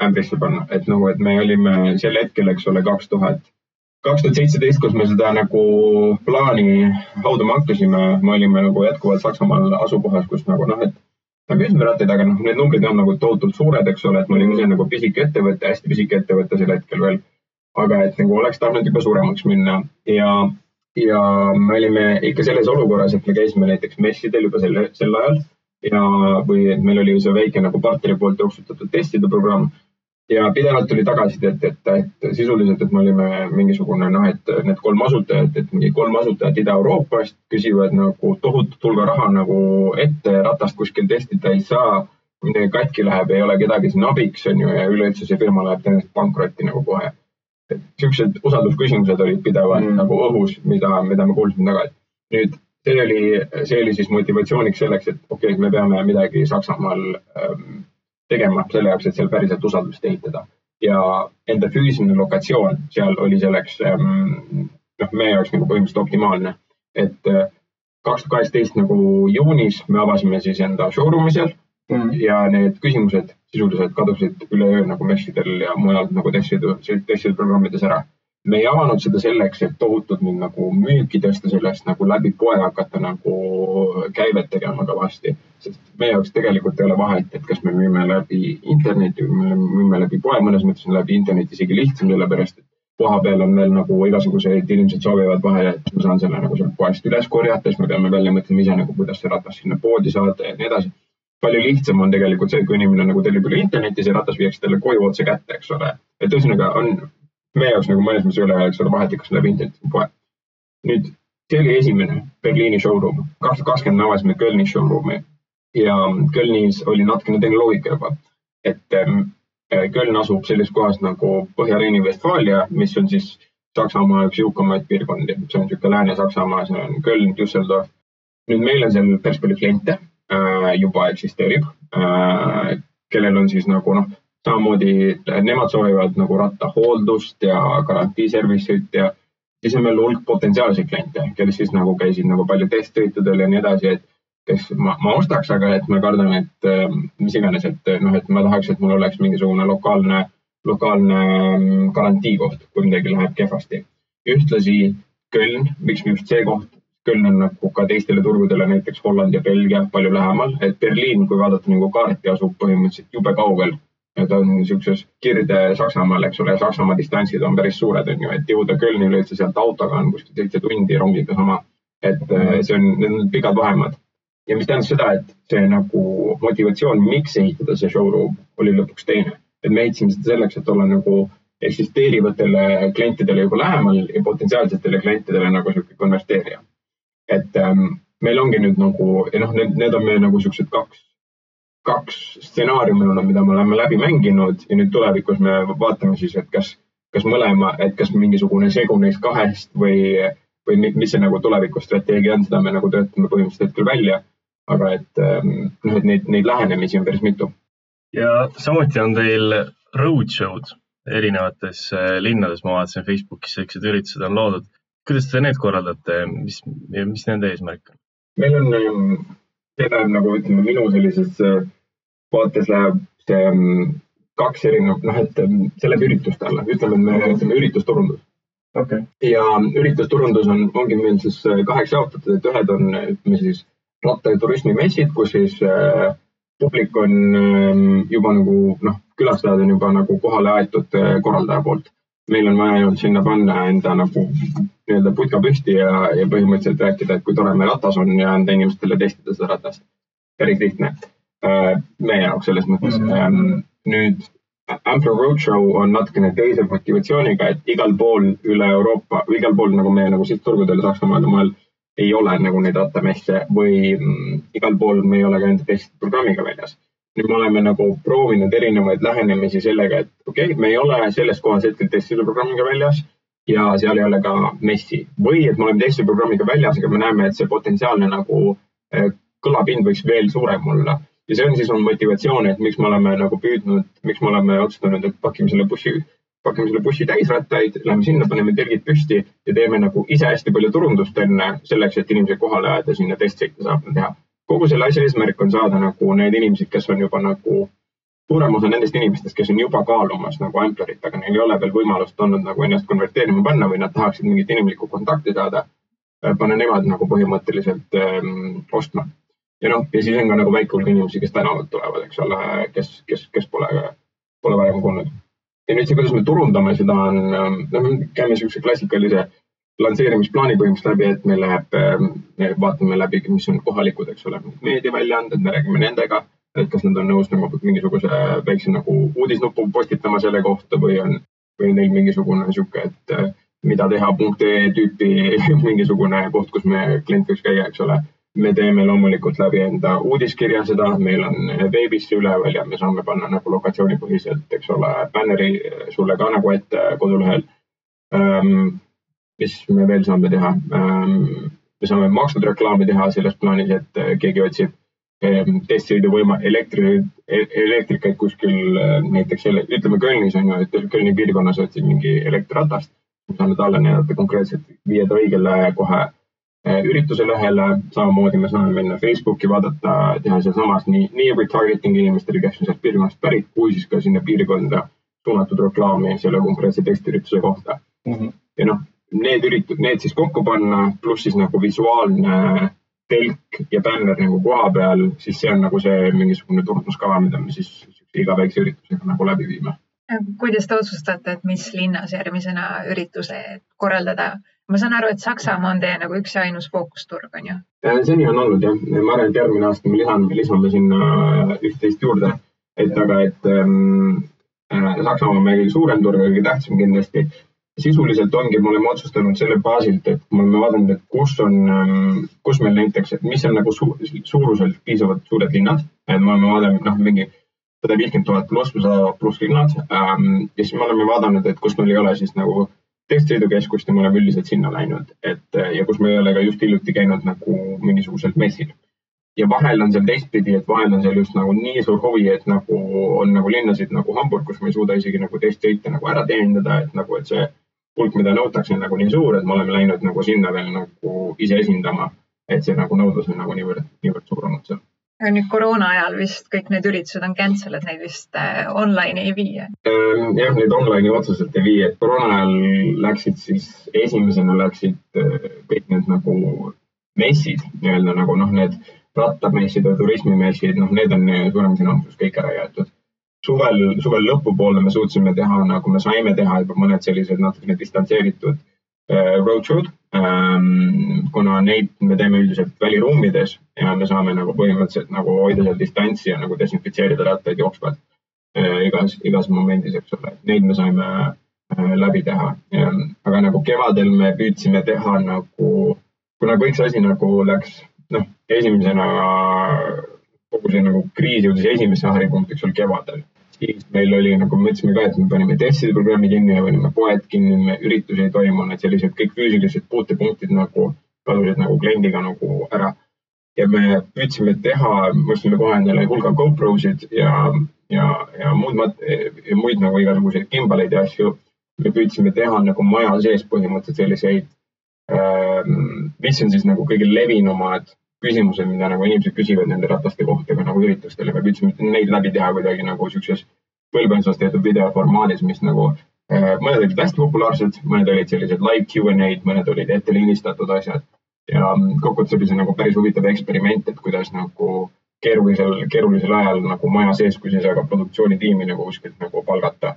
ämbrisse panna, et nagu, et me olime sel hetkel, eks ole, kaks tuhat, kaks tuhat seitseteist, kus me seda nagu plaani haudama hakkasime, me olime nagu jätkuvalt Saksamaal asukohas, kus nagu noh, et müüsime rattaid, aga noh, need numbrid on nagu tohutult suured, eks ole, et me olime ise nagu pisike ettevõte, hästi pisike ettevõte sel hetkel veel. aga et nagu oleks tahtnud juba suuremaks minna. Ja ja me olime ikka selles olukorras, et me käisime näiteks messidel juba selle, sel ajal. Ja, või meil oli see väike nagu partneri poolt jooksutatud testide programm ja pidevalt tuli tagasisidet, et, et, et sisuliselt, et me olime mingisugune noh, et need kolm asutajat, et mingi kolm asutajat Ida-Euroopast küsivad nagu tohutut hulga raha nagu ette, ratast kuskil testida ei saa. midagi katki läheb, ei ole kedagi siin abiks, on ju, ja üleüldse see firma läheb tõenäoliselt pankrotti nagu kohe siuksed usaldusküsimused olid pidevalt mm. nagu õhus, mida, mida me kuulsime tagasi. nüüd see oli, see oli siis motivatsiooniks selleks, et okei okay,, me peame midagi Saksamaal ähm, tegema selle jaoks, et seal päriselt usaldust ehitada. ja enda füüsiline lokatsioon seal oli selleks ähm, noh, meie jaoks nagu põhimõtteliselt optimaalne. et kaks tuhat kaheksateist nagu juunis me avasime siis enda showroom'i seal mm. ja need küsimused sisuliselt kadusid üleöö nagu messidel ja mujal nagu testide, testide programmides ära. Me ei avanud seda selleks, et tohutult nüüd nagu müüki tõsta sellest nagu läbi poe hakata nagu käivet tegema kõvasti. sest meie jaoks tegelikult ei ole vahet, et kas me müüme läbi interneti või me müüme läbi poe, mõnes mõttes on läbi interneti isegi lihtsam, sellepärast et koha peal on veel nagu igasuguseid inimesed soovivad vahele, et ma saan selle nagu sealt poest üles korjata, siis me peame välja mõtlema ise nagu, kuidas see ratas sinna poodi saada ja nii edasi palju lihtsam on tegelikult see, kui inimene nagu tellib üle interneti, see ratas viiakse talle koju otse kätte, eks ole. et ühesõnaga on meie jaoks nagu mõnes mõttes ole, eks ole, vahet, kas läbi interneti või poe. nüüd see oli esimene Berliini showroom, kaks tuhat kakskümmend me avasime Kölni showroom'i ja Kölnis oli natukene teine loogika juba, et ähm, Köln asub sellises kohas nagu Põhja-Rheini-Vestfaalia, mis on siis Saksamaa üks jõukamaid piirkondi, see on niisugune Lääne-Saksamaa, see on Köln, Düsseldorf. nüüd meil on seal päris palju kliente Äh, juba eksisteerib, äh, kellel on siis nagu noh, samamoodi nemad soovivad nagu rattahooldust ja garantiiservice'it ja siis on veel hulk potentsiaalseid kliente, kes siis nagu käisid nagu palju testsõitudel ja nii edasi, et kes ma, ma ostaks, aga et ma kardan, et äh, mis iganes, et noh, et ma tahaks, et mul oleks mingisugune lokaalne, lokaalne mm, garantiikoht, kui midagi läheb kehvasti. ühtlasi Köln, miks just see koht, Köln on nagu ka teistele turgudele, näiteks Holland ja Belgia palju lähemal, et Berliin, kui vaadata nagu kaarti, asub põhimõtteliselt jube kaugel. Ta on niisuguses Kirde-Saksamaal, eks ole, Saksamaa distantsid on päris suured, on ju, et jõuda Kölni üleüldse sealt autoga on kuskil seitse tundi, rongiga sama. et äh, see on, need on pikad vahemaad. ja mis tähendas seda, et see nagu motivatsioon, miks ehitada see showroom, oli lõpuks teine. et me ehitasime seda selleks, et olla nagu eksisteerivatele klientidele juba lähemal ja potentsiaalsetele klientidele nagu niisugune konverteerija et ähm, meil ongi nüüd nagu, noh, need, need on meie nagu siuksed kaks, kaks stsenaariumi olnud, mida me oleme läbi mänginud ja nüüd tulevikus me vaatame siis, et kas, kas mõlema, et kas mingisugune segu neist kahest või, või mis see nagu tulevikustrateegia on, seda me nagu töötame põhimõtteliselt hetkel välja. aga et ähm, noh, et neid, neid lähenemisi on päris mitu. ja samuti on teil roadshow'd erinevates äh, linnades, ma vaatasin Facebookis sellised üritused on loodud kuidas te need korraldate, mis, mis nende eesmärk on? meil on, ähm, see läheb nagu ütleme, minu sellises äh, vaates läheb see ähm, kaks erinevat, noh, et ähm, see läheb ürituste alla, ütleme, et me ütleme üritusturundus. Okay.. ja üritusturundus on, ongi meil siis äh, kaheks jaotatud, et ühed on, ütleme siis ratta- ja turismimessid, kus siis äh, publik on juba nagu noh, külastajad on juba nagu kohale aetud korraldaja poolt meil on vaja ainult sinna panna enda nagu nii-öelda putka püsti ja, ja põhimõtteliselt rääkida, et kui tore meil ratas on ja anda inimestele testida seda ratast. päris lihtne äh, meie jaoks selles mõttes mm. -hmm. nüüd Ampro Roadshow on natukene teise motivatsiooniga, et igal pool üle Euroopa, igal pool nagu meie nagu sihtturgudel Saksamaal ja mujal ei ole nagu neid rattamesse või mm, igal pool me ei ole ka enda testiprogrammiga väljas. Nüüd me oleme nagu proovinud erinevaid lähenemisi sellega, et okei okay,, me ei ole selles kohas hetkel testiprogrammiga väljas ja seal ei ole ka messi või et me oleme testiprogrammiga väljas, aga me näeme, et see potentsiaalne nagu eh, kõlapind võiks veel suurem olla ja see on siis on motivatsioon, et miks me oleme nagu püüdnud, miks me oleme otsustanud, et pakime selle bussi, pakime selle bussi täisrattaid, lähme sinna, paneme telgid püsti ja teeme nagu ise hästi palju turundust enne selleks, et inimesed kohale ajada, sinna testsõite saab teha. Kogu selle asja eesmärk on saada nagu need inimesed, kes on juba nagu suurem osa nendest inimestest, kes on juba kaalumas nagu Amplerit, aga neil ei ole veel võimalust olnud nagu ennast konverteerima panna või nad tahaksid mingit inimlikku kontakti saada, panna nemad nagu põhimõtteliselt ähm, ostma ja noh, ja siis on ka nagu väike hulk inimesi, kes tänavalt tulevad, eks ole, kes, kes, kes pole, pole varem kuulnud. ja nüüd see, kuidas me turundame seda on, noh, me käime niisuguse klassikalise lansseerimisplaani põhimõtteliselt läbi, et meil läheb, me vaatame läbi, mis on kohalikud, eks ole, meediaväljaanded, me räägime nendega, et kas nad on nõus nagu mingisuguse väikse nagu uudisnupu postitama selle kohta või on, või neil mingisugune niisugune, et mida teha punkt ee tüüpi [LAUGHS] mingisugune koht, kus me klient võiks käia, eks ole me teeme loomulikult läbi enda uudiskirja seda, meil on veebis see üleval ja me saame panna nagu lokatsioonipõhiselt, eks ole, bänneri sulle ka nagu ette kodulehel ähm,. Mis me veel saame teha ähm,? me saame makstud reklaami teha selles plaanis, et keegi otsib ähm, testsõiduvõima elektri, elektrikaid kuskil näiteks selle, ütleme Kölnis on ju, et Kölni piirkonnas otsib mingi elektriratast. saame talle näidata konkreetselt, viia ta õigele kohe Eh, ürituse lehele, samamoodi me saame minna Facebooki vaadata, teha sealsamas nii, nii retargeting inimestele, kes on sealt piirkonnast pärit, kui siis ka sinna piirkonda suunatud reklaami selle konkreetse testiürituse kohta mm. -hmm. ja noh, need üritused, need siis kokku panna, pluss siis nagu visuaalne telk ja bänner nagu koha peal, siis see on nagu see mingisugune turunduskava, mida me siis iga väikse üritusega nagu läbi viime. kuidas te otsustate, et mis linnas järgmisena ürituse korraldada? ma saan aru, et Saksamaa on teie nagu üks ja ainus fookusturg, on ju? Äh, seni on olnud jah, ma arvan, et järgmine aasta me lisame, lisame sinna üht-teist juurde, et aga, et ähm, äh, Saksamaa on meie kõige suurem turg, kõige tähtsam kindlasti. Sisuliselt ongi, me oleme otsustanud selle baasilt, et me oleme vaadanud, et kus on ähm,, kus meil näiteks, et mis on nagu su suuruselt piisavalt suured linnad, et me oleme vaadanud, noh, mingi sada viiskümmend tuhat pluss sada pluss linnad ähm,. ja siis me oleme vaadanud, et kus meil ei ole siis nagu testsõidukeskust ja me oleme üldiselt sinna läinud, et ja kus me ei ole ka just hiljuti käinud nagu mingisugusel messil. ja vahel on seal teistpidi, et vahel on seal just nagu nii suur huvi, et nagu on nagu linnasid nagu Hamburg, kus me ei suuda isegi nagu testsõite nagu ära teenindada, et nagu, et see hulk, mida nõutakse, on nagu nii suur, et me oleme läinud nagu sinna veel nagu ise esindama. et see nagu nõudlus on nagu niivõrd, niivõrd suur olnud seal aga nüüd koroona ajal vist kõik need üritused on cancel, et neid vist äh, online ei vii? Ähm, jah, neid online'i otseselt ei vii, et koroona ajal läksid siis, esimesena läksid äh, kõik need nagu messid nii-öelda nagu noh, need rattamessid või turismimessid, noh, need on suuremas enamuses kõik ära jäetud. Suvel, suvel lõpupoole me suutsime teha, nagu me saime teha juba mõned sellised natukene distantseeritud äh, roadshow'd Ähm, kuna neid me teeme üldiselt väliruumides ja me saame nagu põhimõtteliselt nagu hoida seal distantsi ja nagu desinfitseerida rattaid jooksvalt äh, igas, igas momendis, eks ole, neid me saime äh, läbi teha. aga nagu kevadel me püüdsime teha nagu, kuna kõik see asi nagu läks, noh, esimesena kogu see nagu kriis jõudis esimesse haripunktiks sul kevadel siis meil oli nagu me ütlesime ka, et me panime testide programmi kinni ja panime poed kinni, üritusi ei toimunud, sellised kõik füüsilised puutepunktid nagu kadusid nagu kliendiga nagu ära. ja me püüdsime teha, me ostsime kohe endale hulga GoProsid ja, ja, ja muud, ja muid nagu igasuguseid gimbaleid ja asju. me püüdsime teha nagu maja sees põhimõtteliselt selliseid ähm,, mis on siis nagu kõige levinumad küsimused, mida nagu inimesed küsivad nende rataste kohta ka nagu üritustel ja me püüdsime neid läbi teha kuidagi nagu siukses põlvkondades tehtud videoformaadis, mis nagu äh, mõned olid hästi populaarsed, mõned olid sellised live Q and A-d, mõned olid ette lindistatud asjad. ja kokkuvõttes oli see nagu päris huvitav eksperiment, et kuidas nagu keerulisel, keerulisel ajal nagu maja sees, kui sa ei saa ka produktsioonitiimi nagu kuskilt nagu palgata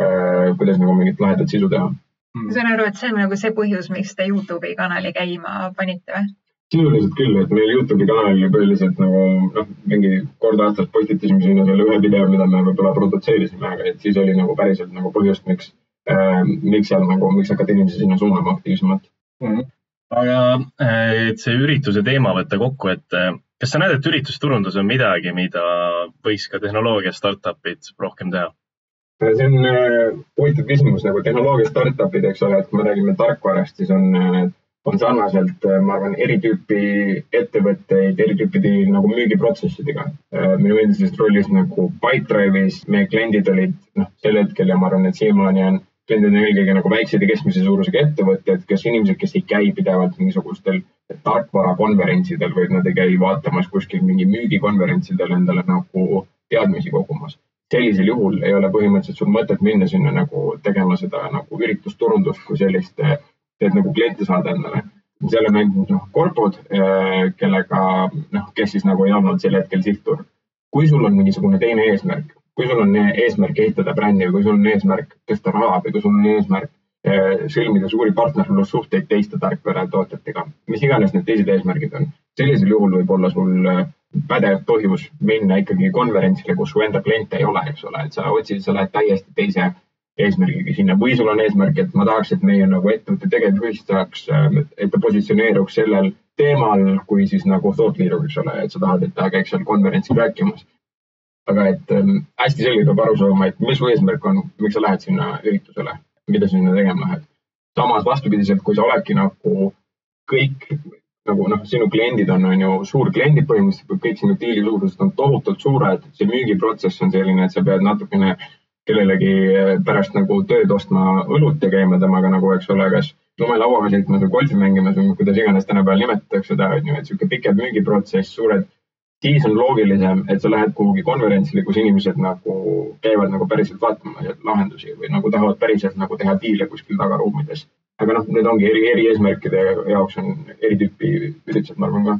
äh,, kuidas nagu mingit lahedat sisu teha. ma saan aru, et see on nagu see põhjus, miks te Youtube'i kanali käima panite või? Sisuliselt küll, et meil Youtube'i kanalil põhiliselt nagu noh, mingi kord aastas postitasime sinna selle ühe video, mida me võib-olla produtseerisime, aga et siis oli nagu päriselt nagu põhjust, miks äh,, miks seal nagu, miks hakata inimesi sinna suunama aktiivsemalt mm. -hmm. aga äh, et see ürituse teema võtta kokku, et äh, kas sa näed, et üritusturundus on midagi, mida võiks ka tehnoloogia startup'id rohkem teha? see on äh, huvitav küsimus nagu tehnoloogia startup'id, eks ole, et kui me räägime tarkvarast, siis on, äh, on sarnaselt, äh, ma arvan, eri tüüpi ettevõtteid, eri tüüpi nagu müügiprotsessidega. minu endises rollis nagu Pipedrive'is meie kliendid olid noh, sel hetkel ja ma arvan, et siiamaani on kliendid on eelkõige nagu väiksed ja keskmise suurusega ettevõtted, kes inimesed, kes ei käi pidevalt mingisugustel tarkvarakonverentsidel või nad ei käi vaatamas kuskil mingi müügikonverentsidel endale nagu teadmisi kogumas sellisel juhul ei ole põhimõtteliselt sul mõtet minna sinna nagu tegema seda nagu üritusturundust kui sellist, et nagu kliente saada endale. seal on ainult noh, korpod, eh, kellega noh, kes siis nagu ei olnud sel hetkel sihtturg. kui sul on mingisugune teine eesmärk, kui sul on eesmärk ehitada brändi või kui sul on eesmärk tõsta raha või kui sul on eesmärk eh, sõlmida suuri partnerlussuhteid teiste tarkvaratootjatega, mis iganes need teised eesmärgid on. sellisel juhul võib olla sul eh, pädev põhjus minna ikkagi konverentsile, kus su enda kliente ei ole, eks ole, et sa otsid, sa lähed täiesti teise eesmärgiga sinna või sul on eesmärk, et ma tahaks, et meie nagu ettevõtte tegevjuhist saaks, et ta positsioneeruks sellel teemal kui siis nagu thought leader, eks ole, et sa tahad, et ta käiks seal konverentsil rääkimas. aga et ähm, hästi selgelt peab aru saama, et mis su eesmärk on, miks sa lähed sinna üritusele, mida sa sinna tegema lähed. samas vastupidiselt, kui sa oledki nagu kõik nagu noh, sinu kliendid on, on ju suurkliendid põhimõtteliselt, kõik sinu diili suurused on tohutult suured, see müügiprotsess on selline, et sa pead natukene kellelegi pärast nagu tööd ostma õlut ja käima temaga nagu, eks ole, kas lumelauaga sõitmas või golfi mängimas või kuidas iganes tänapäeval nimetatakse seda, on ju, et niisugune pikem müügiprotsess, suured, siis on loogilisem, et sa lähed kuhugi konverentsile, kus inimesed nagu käivad nagu päriselt vaatamas lahendusi või nagu tahavad päriselt nagu teha diile kuskil tagaruumides. Aga noh, need ongi eri, eri eesmärkide jaoks on eri tüüpi üritused, ma arvan ka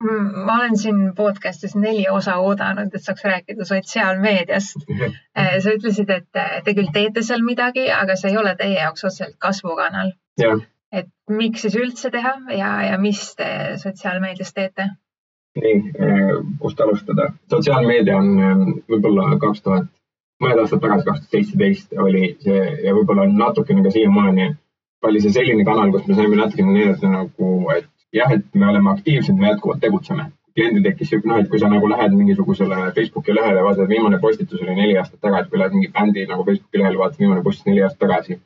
ma olen siin podcast'is neli osa oodanud, et saaks rääkida sotsiaalmeediast. Äh, sa ütlesid, et te küll teete seal midagi, aga see ei ole teie jaoks otseselt kasvukanal. et miks siis üldse teha ja, ja mis te sotsiaalmeedias teete? nii, äh, kust alustada? sotsiaalmeedia on võib-olla kaks tuhat, mõned aastad tagasi, kaks tuhat seitseteist oli see ja võib-olla natukene ka siiamaani oli see selline kanal, kus me saime natukene näidata nagu, et jah, et me oleme aktiivsed, me jätkuvalt tegutseme. kliendil tekkis siuke, noh, et kui sa nagu lähed mingisugusele Facebooki lehele, vaatad, viimane postitus oli neli aastat tagasi, kui lähed mingi bändi nagu Facebooki lehele, vaatad viimane postitus neli aastat tagasi.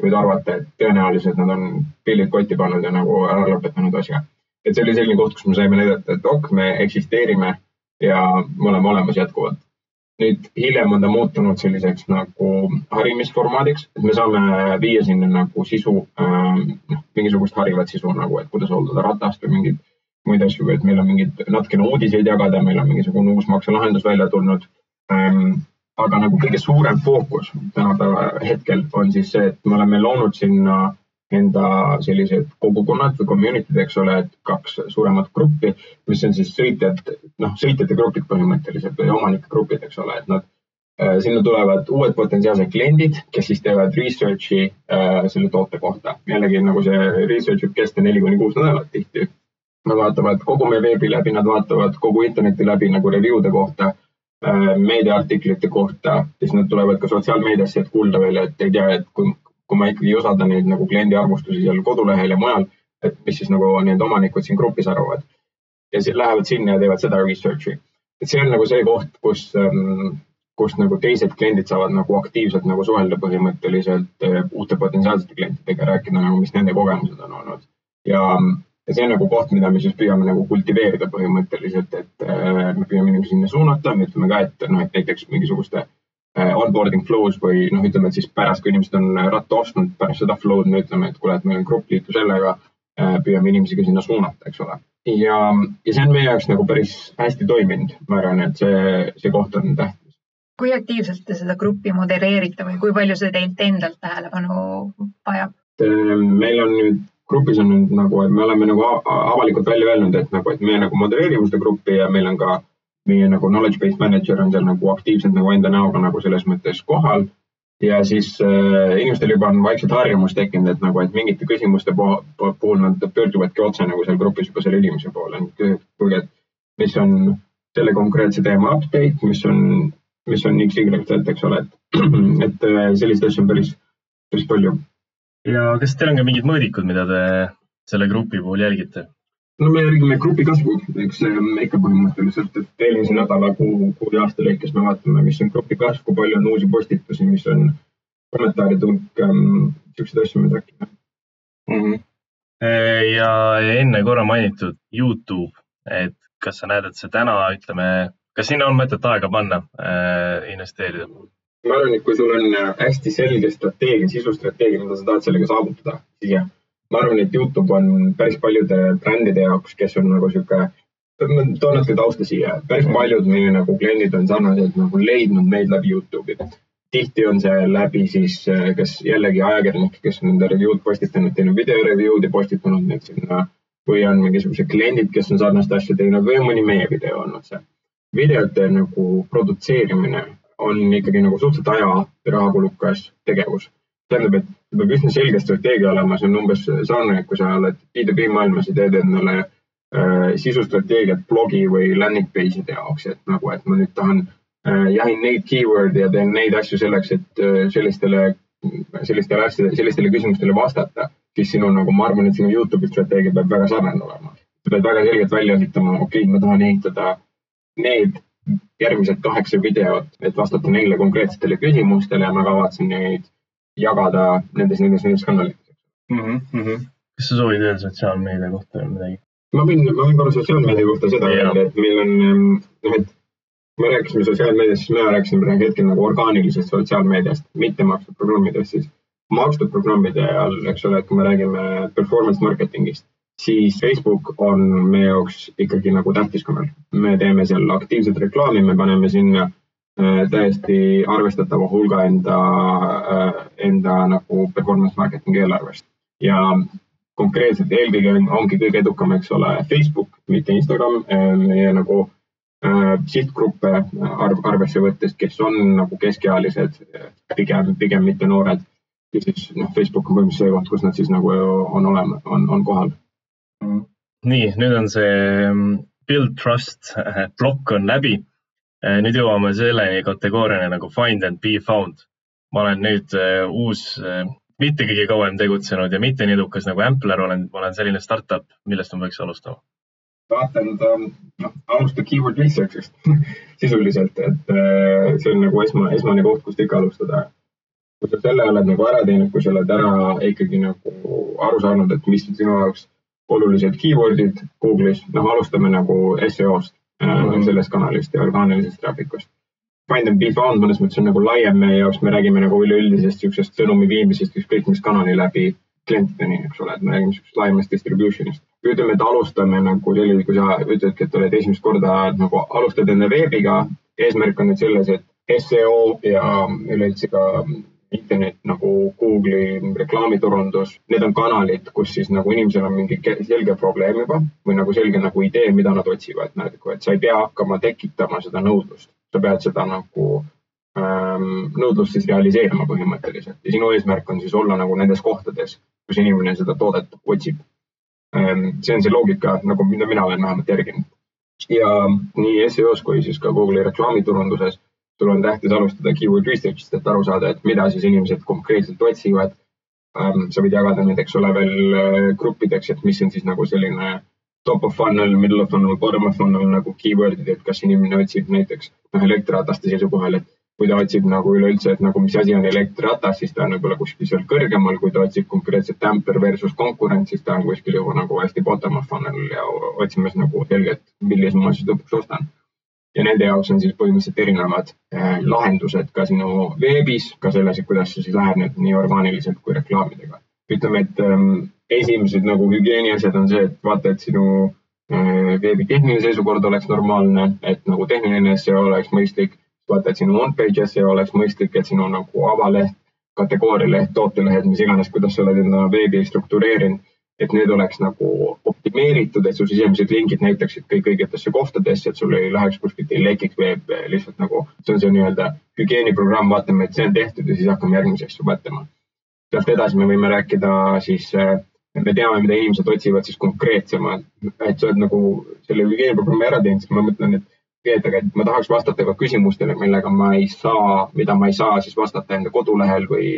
võid arvata, et tõenäoliselt nad on pillid kotti pannud ja nagu ära lõpetanud asja. et see oli selline koht, kus me saime näidata, et ok, me eksisteerime ja me oleme olemas jätkuvalt nüüd hiljem on ta muutunud selliseks nagu harimisformaadiks, et me saame viia sinna nagu sisu äh,, noh, mingisugust harivat sisu nagu, et kuidas hooldada ratast või mingeid muid asju, et meil on mingid natukene uudiseid jagada, meil on mingisugune uus makselahendus välja tulnud ähm,. aga nagu kõige suurem fookus tänapäeva hetkel on siis see, et me oleme loonud sinna enda sellised kogukonnad või community'd, eks ole, et kaks suuremat gruppi, mis on siis sõitjad, noh, sõitjate grupid põhimõtteliselt või omanike grupid, eks ole, et nad äh, sinna tulevad uued potentsiaalsed kliendid, kes siis teevad research'i äh, selle toote kohta. jällegi nagu see research võib kesta neli kuni kuus nädalat tihti. Nad vaatavad kogu meie veebi läbi, nad vaatavad kogu interneti läbi nagu review de kohta äh,, meediaartiklite kohta, siis nad tulevad ka sotsiaalmeediasse, et kuulda veel, et ei tea, et kui kui ma ikkagi ei usalda neid nagu kliendi arvustusi seal kodulehel ja mujal, et mis siis nagu need omanikud siin grupis arvavad. ja siis lähevad sinna ja teevad seda research'i. et see on nagu see koht, kus, ähm, kus nagu teised kliendid saavad nagu aktiivselt nagu suhelda põhimõtteliselt äh, uute potentsiaalsete klientidega, rääkida nagu, mis nende kogemused on olnud. ja, ja see on nagu koht, mida me siis püüame nagu kultiveerida põhimõtteliselt, et äh, me püüame inimesi sinna suunata, me ütleme ka, et noh, et näiteks mingisuguste onboarding flow's või noh, ütleme, et siis pärast, kui inimesed on ratta ostnud, pärast seda flow'd me ütleme, et kuule, et meil on grupp liitu sellega, äh, püüame inimesi ka sinna suunata, eks ole. ja, ja see on meie jaoks nagu päris hästi toiminud, ma arvan, et see, see koht on tähtis. kui aktiivselt te seda gruppi modereerite või kui palju see teilt endalt tähelepanu vajab? Äh, meil on nüüd grupis on nüüd nagu, et me oleme nagu avalikult välja öelnud, et nagu, et me nagu modereerime seda gruppi ja meil on ka meie nagu knowledge base manager on seal nagu aktiivselt nagu enda näoga nagu selles mõttes kohal. ja siis äh, inimestel juba on vaikselt harjumus tekkinud, et nagu, et mingite küsimuste puhul nad pöörduvadki otse nagu seal grupis juba selle inimese poole, et kuulge, et mis on selle konkreetse teema update, mis on, mis on X, Y, Z, eks ole, et, [CLEARS THROAT] et äh, selliseid asju on päris, päris palju. ja kas teil on ka mingid mõõdikud, mida te selle grupi puhul jälgite? No me järgime grupi kasvu, eks ikka põhimõtteliselt, et eelmise nädala kuu, kuu ja aasta lõikes me vaatame, mis on grupi kasv, kui palju on uusi postitusi, mis on kommentaaride hulk ähm,, siukseid asju me track ime mm. -hmm. ja enne korra mainitud Youtube, et kas sa näed, et see täna, ütleme, kas sinna on mõtet aega panna äh,, investeerida? ma arvan, et kui sul on hästi selge strateegia, sisustrateegia, mida sa tahad sellega saavutada, siis jah ma arvan, et Youtube on päris paljude brändide jaoks, kes on nagu sihuke, ma toon natuke tausta siia, päris paljud meie nagu kliendid on sarnaselt nagu leidnud meid läbi Youtube'i. tihti on see läbi siis, kas jällegi ajakirjanikke, kes on enda review'd postitanud, teinud video review'd ja postitanud need sinna või on mingisugused kliendid, kes on sarnast asja teinud või on mõni meie video olnud seal. videote nagu produtseerimine on ikkagi nagu suhteliselt aja ja rahakulukas tegevus tähendab, et peab üsna selge strateegia olema, see on umbes sarnane, kui sa oled B2B maailmas ja teed endale äh, sisustrateegiat blogi või landing page'ide jaoks, et nagu, et ma nüüd tahan äh,, jahin neid keyword'e ja teen neid asju selleks, et äh, sellistele, sellistele asjadele, sellistele küsimustele vastata, siis sinu nagu, ma arvan, et sinu Youtube'i strateegia peab väga sarnane olema. sa pead väga selgelt välja ehitama, okei okay,, ma tahan ehitada need järgmised kaheksa videot, et vastata neile konkreetsetele küsimustele ja ma kavatsen neid jagada nendes, nendes, nendes kanalites mm. -hmm. kas sa soovid öelda sotsiaalmeedia kohta veel midagi? ma võin, ma võin korra sotsiaalmeedia kohta seda öelda, et meil on, noh, et kui me rääkisime sotsiaalmeediast, siis mina rääkisin praegu hetkel nagu orgaanilisest sotsiaalmeediast, mitte makstud programmidest siis. makstud programmide all, eks ole, et kui me räägime performance marketing'ist, siis Facebook on meie jaoks ikkagi nagu tähtis kanal. me teeme seal aktiivset reklaami, me paneme sinna täiesti arvestatava hulga enda, äh, enda nagu performance marketing eelarvest ja konkreetselt eelkõige ongi kõige edukam, eks ole, Facebook, mitte Instagram, äh, meie nagu äh, sihtgruppe arv, arvesse võttes, kes on nagu keskealised, pigem, pigem mitte noored. ja siis noh, Facebook on põhimõtteliselt see koht, kus nad siis nagu on olema, on, on kohal. nii, nüüd on see mm, Build Trust plokk on läbi Äh, nüüd jõuame selleni kategooriani nagu find and be found. ma olen nüüd äh, uus, äh, mitte kõige kauem tegutsenud ja mitte nii edukas nagu Ampler, olen, ma olen selline startup, millest ma võiks alustama? vaatan, noh, alusta keyword research'ist [LAUGHS] sisuliselt, et see on nagu esma, esmane koht, kust ikka alustada. kui sa selle oled nagu ära teinud, kui sa oled ära ikkagi nagu aru saanud, et mis on sinu jaoks olulised keyword'id Google'is, noh, alustame nagu seo-st. Sellest kanalist ja orgaanilisest trafficust. Find and be found mõnes mõttes on nagu laiem meie jaoks, me räägime nagu üleüldisest niisugusest sõnumi viimisest ükskõik mis kanali läbi klientideni, eks ole, et me räägime niisugusest laiemast distribution'ist. ütleme, et alustame nagu selline, kui sa ütledki, et oled esimest korda nagu alustad enda veebiga, eesmärk on nüüd selles, et seo ja üleüldse ka internet nagu Google'i reklaamiturundus, need on kanalid, kus siis nagu inimesel on mingi selge probleem juba või nagu selge nagu idee, mida nad otsivad, nagu, et sa ei pea hakkama tekitama seda nõudlust, sa pead seda nagu ähm, nõudlust siis realiseerima põhimõtteliselt ja sinu eesmärk on siis olla nagu nendes kohtades, kus inimene seda toodet otsib ähm,. see on see loogika nagu, mida mina olen vähemalt järginud. ja nii SEO-s kui siis ka Google'i reklaamiturunduses sul on tähtis alustada keyword research'ist, et aru saada, et mida siis inimesed konkreetselt otsivad um,. sa võid jagada need, eks ole, veel äh, gruppideks, et mis on siis nagu selline top of funnel, middle of funnel, bottom of funnel nagu keyword'id, et kas inimene otsib näiteks noh, elektrirataste seisukohal, et kui ta otsib nagu üleüldse, et nagu mis asi on elektriratas, siis ta on võib-olla kuskil seal kõrgemal, kui ta otsib konkreetselt damper versus konkurent, siis ta on kuskil juba nagu hästi bottom of funnel ja otsimas nagu selgelt, millise ma siis lõpuks ostan ja nende jaoks on siis põhimõtteliselt erinevad äh, lahendused ka sinu veebis, ka selles, et kuidas sa siis lähened nii orgaaniliselt kui reklaamidega. ütleme, et ähm, esimesed nagu hügieeni asjad on see, et vaata, et sinu äh, veebi tehniline seisukord oleks normaalne, et nagu tehniline SEO oleks mõistlik. vaata, et sinu on-page SEO oleks mõistlik, et sinu nagu avaleht, kategoorialeht, tootelehed, mis iganes, kuidas sa oled enda veebi struktureerinud et need oleks nagu optimeeritud, et su sisemised lingid näitaksid kõik õigetesse kohtadesse, et sul ei läheks kuskilt, ei lekiks veeb lihtsalt nagu, see on see nii-öelda hügieeniprogramm, vaatame, et see on tehtud ja siis hakkame järgmisi asju mõtlema. sealt edasi me võime rääkida siis, me teame, mida inimesed otsivad siis konkreetsemalt, et sa oled nagu selle hügieeniprogrammi ära teinud, siis ma mõtlen, et et aga et ma tahaks vastata ka küsimustele, millega ma ei saa, mida ma ei saa siis vastata enda kodulehel või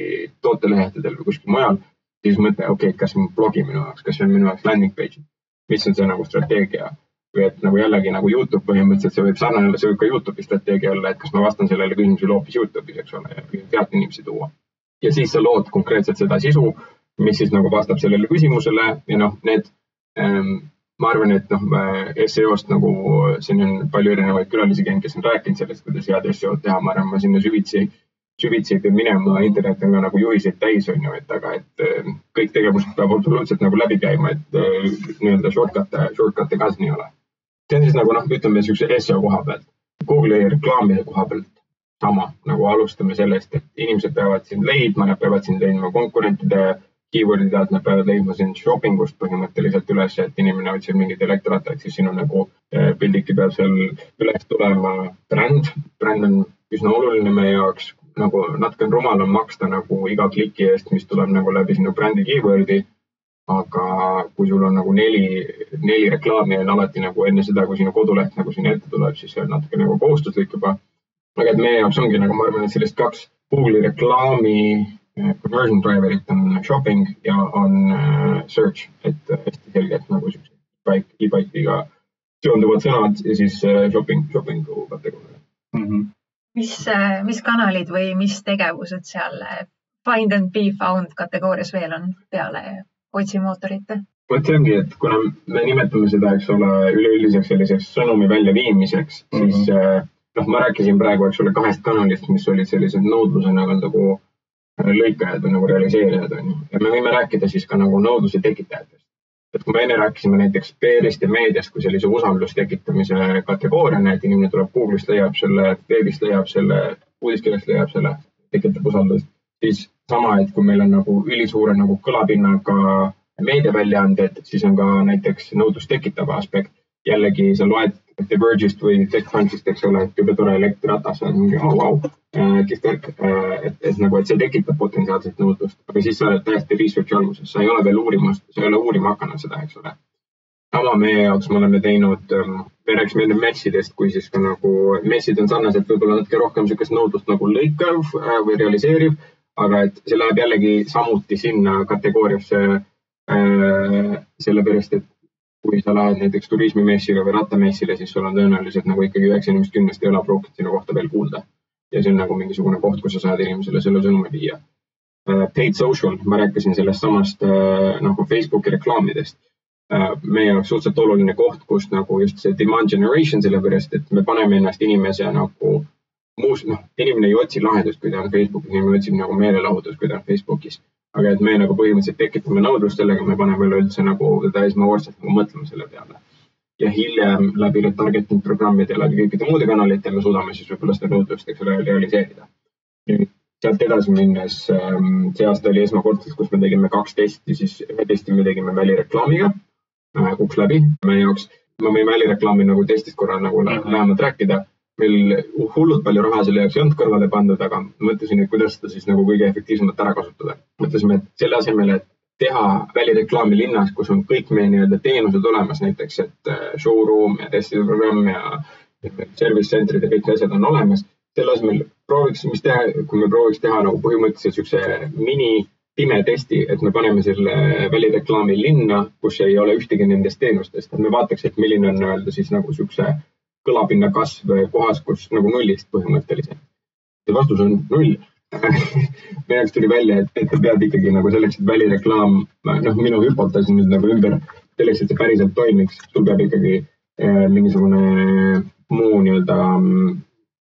tootelehtedel või kuskil mujal siis mõtle, okei okay,, kas see on blogi minu jaoks, kas see on minu jaoks landing page'id. mis on see nagu strateegia või et nagu jällegi nagu Youtube põhimõtteliselt, see võib sarnane, see võib ka Youtube'i strateegia olla, et kas ma vastan sellele küsimusele hoopis Youtube'is, eks ole, ja sealt inimesi tuua. ja siis sa lood konkreetselt seda sisu, mis siis nagu vastab sellele küsimusele ja noh, need ähm, ma arvan, et noh, seo-st nagu siin on palju erinevaid külalisi käinud, kes on rääkinud sellest, kuidas head seo-d teha, ma arvan, ma sinna süvitsi, süvitsi ei pea minema, internet on ka nagu juhiseid täis, on ju, et aga, et äh, kõik tegevused peab absoluutselt nagu läbi käima, et äh, nii-öelda shortcut'e, shortcut'e ka siin ei ole see on siis nagu noh, ütleme niisuguse seo koha pealt. Google'i reklaamide koha pealt sama, nagu alustame sellest, et inimesed peavad sind leidma, nad peavad sind leidma konkurentide keyword'ide alt, nad peavad leidma sind shopping ust põhimõtteliselt üles, et inimene otsib mingeid elektrattaid, siis siin on nagu eh, pildike peab seal üles tulema bränd. bränd on üsna oluline meie jaoks, nagu natuke rumal on maksta nagu iga kliki eest, mis tuleb nagu läbi sinu brändi keyword'i aga kui sul on nagu neli, neli reklaami on alati nagu enne seda, kui sinu koduleht nagu sinna ette tuleb, siis see on natuke nagu kohustuslik juba. aga et meie jaoks ongi nagu ma arvan, et sellist kaks Google'i reklaami eh, conversion driver'it on shopping ja on uh, search, et hästi selgelt nagu siuksed e-bike, e-bike'iga seonduvad sõnad ja siis uh, shopping, shopping'u kategooria mm. -hmm. Mis, mis kanalid või mis tegevused seal find and be found kategoorias veel on peale otsimootorite? vot see ongi, et kuna me nimetame seda, eks ole, üleüldiseks selliseks sõnumi väljaviimiseks mm, -hmm. siis äh, noh, ma rääkisin praegu, eks ole, kahest kanalist, mis olid sellised nõudluse nagu, nagu lõikajad või nagu realiseerijad on ju. ja me võime rääkida siis ka nagu nõudluse tekitajatest. Et kui me enne rääkisime näiteks PR-ist ja meediast kui sellise usalduse tekitamise kategooriana, et inimene tuleb Google'ist, leiab selle, veebist leiab selle, uudiskirjast leiab selle, tekitab usaldust, siis sama, et kui meil on nagu ülisuure nagu kõlapinnaga meediaväljaanded, siis on ka näiteks nõudlust tekitav aspekt. jällegi sa loed The Verge'ist või TechCrunchist, eks ole, et jube tore elektriratas on vau, kes äh, et, et nagu, et see tekitab potentsiaalset nõudlust, aga siis sa oled täiesti research'i alguses, sa ei ole veel uurimas, sa ei ole uurima hakanud seda, eks ole. sama meie jaoks me oleme teinud, ähm, me rääkisime enne messidest, kui siis ka nagu messid on sarnaselt võib-olla natuke rohkem niisugust nõudlust nagu lõikav äh, või realiseeriv aga et see läheb jällegi samuti sinna kategooriasse äh,. sellepärast, et kui sa lähed näiteks turismimessile või rattamessile, siis sul on tõenäoliselt nagu ikkagi üheksa inimest kümnest ei ole pruukinud sinu kohta veel kuulda. Ja see on nagu mingisugune koht, kus sa saad inimesele selle sõnumi viia äh,. Paid social, ma rääkisin sellest samast äh, nagu Facebooki reklaamidest äh, meie jaoks suhteliselt oluline koht, kus nagu just see demand generation, sellepärast et me paneme ennast inimese nagu muus, noh, inimene ei otsi lahendust, kui ta on Facebookis, inimene otsib nagu meelelahutust, kui ta on Facebookis. aga et me nagu põhimõtteliselt tekitame nõudlust sellega, me paneme üleüldse nagu teda esmakordselt nagu mõtlema selle peale. Ja hiljem läbi retargeting programmide, läbi kõikide muude kanalite me suudame siis võib-olla seda nõudlust, eks ole, realiseerida. nüüd sealt edasi minnes, ähm, see aasta oli esmakordselt, kus me tegime kaks testi, siis ühe testi me tegime välireklaamiga, äh, kukkus läbi meie jaoks. ma võin välireklaami nagu testist korra nagu lähemalt rääkida meil hullult palju raha selle jaoks ei olnud kõrvale pandud, aga mõtlesin, et kuidas seda siis nagu kõige efektiivsemalt ära kasutada. mõtlesime, et selle asemel, et teha välireklaami linnas, kus on kõik meie nii-öelda teenused olemas, näiteks et äh, showroom ja testide programm ja service center'id ja kõik asjad on olemas. selle asemel prooviks, mis teha, kui me prooviks teha nagu põhimõtteliselt siukse mini pime testi, et me paneme selle välireklaami linna, kus ei ole ühtegi nendest teenustest, et me vaataks, et milline on nii-öelda siis nagu siukse kõlapinna kasv kohas, kus nagu nullist põhimõtteliselt. ja vastus on null meie jaoks tuli välja, et, et sa pead ikkagi nagu selleks, et välireklaam, noh, minu hüpotees nüüd nagu ümber, selleks, et see päriselt toimiks, sul peab ikkagi eh, mingisugune muu nii-öelda mm,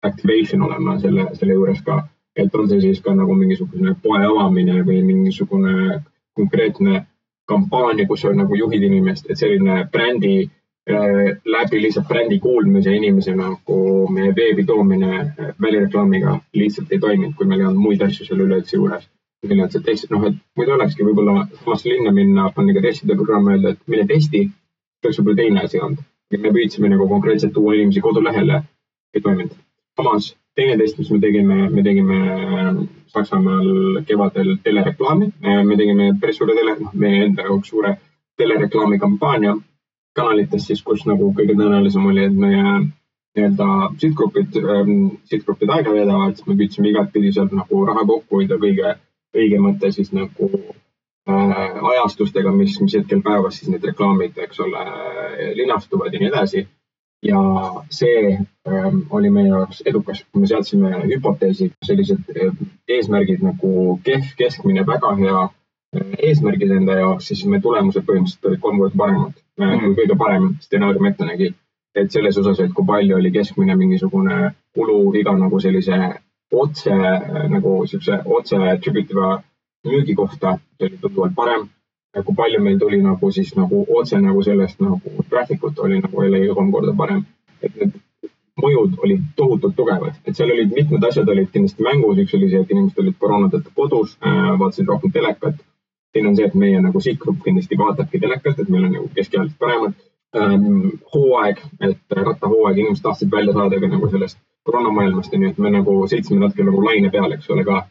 activation olema selle, selle juures ka. et on see siis ka nagu mingisugune poe avamine või mingisugune konkreetne kampaania, kus sa nagu juhid inimest, et selline brändi läbi lihtsalt brändi kuulmise inimese nagu meie veebi toomine äh, välireklaamiga lihtsalt ei toiminud, kui meil ei olnud muid asju seal üleüldse juures. milline see test, noh, et muidu olekski võib-olla samasse linna minna, panna ka testide programm, öelda, et mine testi, oleks võib-olla teine asi olnud. me püüdsime nagu konkreetselt tuua inimesi kodulehele, ei toiminud. samas teine test, mis me tegime, me tegime Saksamaal kevadel telereklaami, me tegime päris suure tele, noh, meie enda jaoks suure telereklaamikampaania kanalites siis, kus nagu kõige tõenäolisem oli, et meie nii-öelda sihtgrupid ähm,, sihtgrupid aega veedavad, siis me püüdsime igatpidi sealt nagu raha kokku hoida kõige õigem mõte siis nagu äh, ajastustega, mis, mis hetkel päevas siis need reklaamid, eks ole, linastuvad ja nii edasi. ja see ähm, oli meie jaoks edukas, me seadsime hüpoteesi, sellised äh, eesmärgid nagu kehv, keskmine, väga hea äh, eesmärgid enda jaoks, siis meie tulemused põhimõtteliselt olid kolm korda paremad kõige parem stsenaarium ette nägi. et selles osas, et kui palju oli keskmine mingisugune kulu iga nagu sellise otse nagu siukse otse attributiva müügi kohta, see oli tunduvalt parem. kui palju meil tuli nagu siis nagu otse nagu sellest nagu traffic ut oli nagu jällegi kolm korda parem. et need mõjud olid tohutult tugevad, et seal olid mitmed asjad olid kindlasti mängus, üks oli see, et inimesed olid koroona tõttu kodus äh,, vaatasid rohkem telekat. Teine on see, et meie nagu sihtgrupp kindlasti vaatabki telekat, et meil on nagu keskealised paremad ähm,. hooaeg, et rattahooaeg, inimesed tahtsid välja saada ka nagu sellest koroonamaailmast, onju, et me nagu sõitsime natuke nagu laine peal, eks ole ka.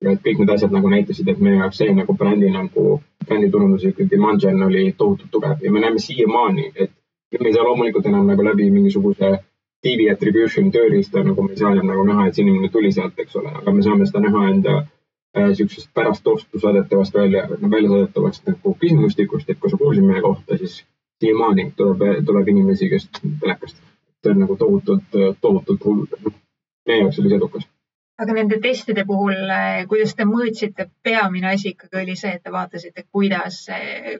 et kõik need asjad nagu näitasid, et meie jaoks see nagu brändi nagu, bränditurunduse ikkagi demand gen oli tohutult tugev ja me näeme siiamaani, et me ei saa loomulikult enam nagu läbi mingisuguse TV attribution tööriista, nagu me ei saa enam nagu näha, et see inimene tuli sealt, eks ole, aga me saame seda näha enda äh, siuksest pärast ostu saadetavast välja, välja saadetavast nagu küsimustikust, et kui sa kuulsid meie kohta, siis siiamaani tuleb, tuleb inimesi, kes telekast see on nagu tohutult, tohutult hull. meie jaoks oli see edukas. Aga nende testide puhul, eh, kuidas te mõõtsite, peamine asi ikkagi oli see, et te vaatasite, kuidas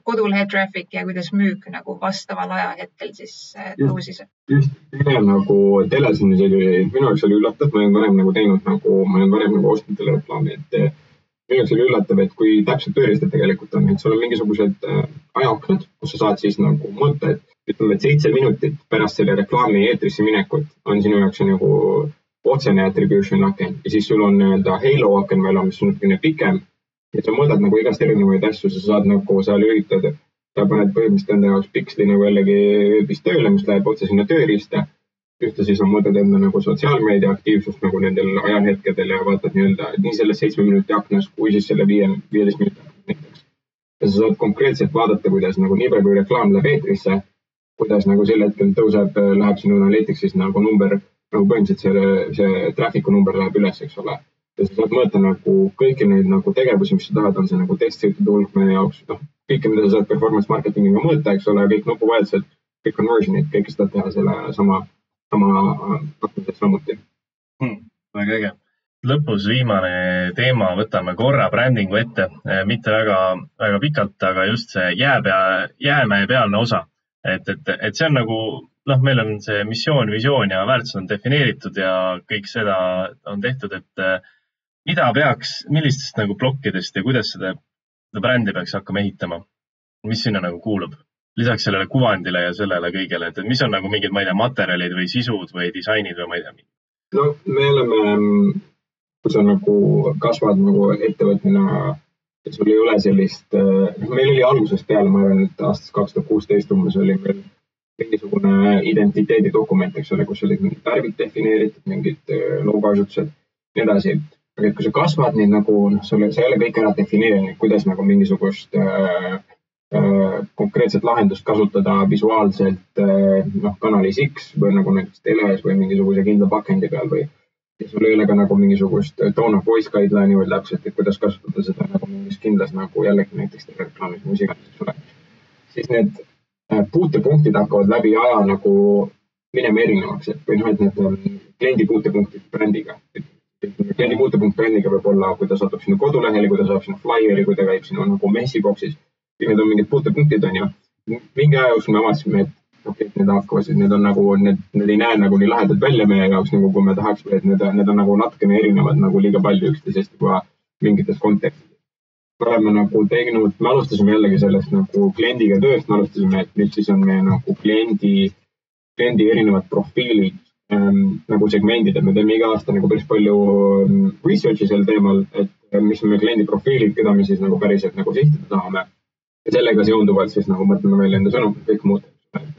kodulehe traffic ja kuidas müük nagu vastaval ajahetkel siis eh, tõusis? just, pigem nagu teles on isegi, minu jaoks oli üllatav, ma olnud varem nagu teinud nagu, ma olnud varem nagu ostnud telereklaami, et eh, minu jaoks oli üllatav, et kui täpselt tööriistad tegelikult on, et sul on mingisugused ajaaknad, kus sa saad siis nagu mõõta, et ütleme, et seitse minutit pärast selle reklaami eetrisse minekut on sinu jaoks nagu otsene attribution aken ja siis sul on nii-öelda halo aken veel on, mis on natukene pikem. et sa mõõdad nagu igast erinevaid asju, sa saad nagu seal üritada, sa paned põhimõtteliselt enda jaoks piksli nagu jällegi veebis tööle, mis läheb otse sinna tööriista. ühtlasi sa mõõdad enda nagu sotsiaalmeedia aktiivsust nagu nendel ajahetkedel ja vaatad nii-öelda nii selles seitsme minuti aknas kui siis selle viie, viieteist minuti aknas näiteks. ja sa saad konkreetselt vaadata, kuidas nagu niipea kui reklaam läheb eetrisse kuidas nagu sel hetkel tõuseb, läheb sinu Analytics'is nagu number, nagu põhimõtteliselt see, see traffic'u number läheb üles, eks ole. ja sa saad mõõta nagu kõiki neid nagu tegevusi, mis sa tahad, on see nagu testsõitude hulk meie jaoks, noh, kõike, mida sa saad performance marketing'iga mõõta, eks ole, kõik nupuvahetused, kõik conversion'id, kõike tahad teha selle sama, sama pakkumises samuti hmm,. väga äge lõpus viimane teema, võtame korra brändingu ette, mitte väga, väga pikalt, aga just see jääpea, jäämäe pealne osa et, et, et see on nagu noh, meil on see missioon, visioon ja väärtused on defineeritud ja kõik seda on tehtud, et eh, mida peaks, millistest nagu plokkidest ja kuidas seda, seda brändi peaks hakkama ehitama? mis sinna nagu kuulub? lisaks sellele kuvandile ja sellele kõigele, et mis on nagu mingid, ma ei tea, materjalid või sisud või disainid või ma ei tea. no me oleme, kui sa nagu kasvad nagu ettevõtmine sul ei ole sellist, noh, meil oli algusest peale, ma arvan, et aastast kaks tuhat kuusteist umbes oli meil mingisugune identiteedidokument, eks ole, kus olid mingid värvid defineeritud, mingid äh, logoasutused, nii edasi. aga et kui sa kasvad neid nagu, noh, sul, sa ei ole kõik ära defineerinud, kuidas nagu mingisugust äh, äh, konkreetset lahendust kasutada visuaalselt äh, noh, kanalis X või nagu näiteks teles või mingisuguse kindla pakendi peal või ja sul ei ole ka nagu mingisugust tone of voice guideline'i veel täpselt, et kuidas kasutada seda nagu mingis kindlas nagu jällegi näiteks telereklaamis või mis iganes, eks ole. siis need äh, puutepunktid hakkavad läbi aja nagu minema erinevaks, et või noh, et need kliendi puutepunktid brändiga. kliendi puutepunkt brändiga võib olla, kui ta satub sinu kodulehele, kui ta saab sinu flyer'i, kui ta käib sinu nagu messibox'is. kõik need on mingid puutepunktid, on ju. mingi aja jooksul me avastasime, et okei okay,, need hakkavad, need on nagu, need, need ei näe nagu nii lahedad välja meie jaoks, nagu kui me tahaksime, et need, need on nagu natukene erinevad nagu liiga palju üksteisest juba mingites kontekstides. Me oleme nagu teinud, me alustasime jällegi sellest nagu kliendiga tööst, me alustasime, et mis siis on meie nagu kliendi, kliendi erinevad profiilid ähm, nagu segmendid, et me teeme iga aasta nagu päris palju ähm, research'i sel teemal, et äh, mis on meie kliendi profiilid, keda me siis nagu päriselt nagu sihtida tahame. ja sellega seonduvalt siis nagu mõtleme välja enda sõnumid, kõik muud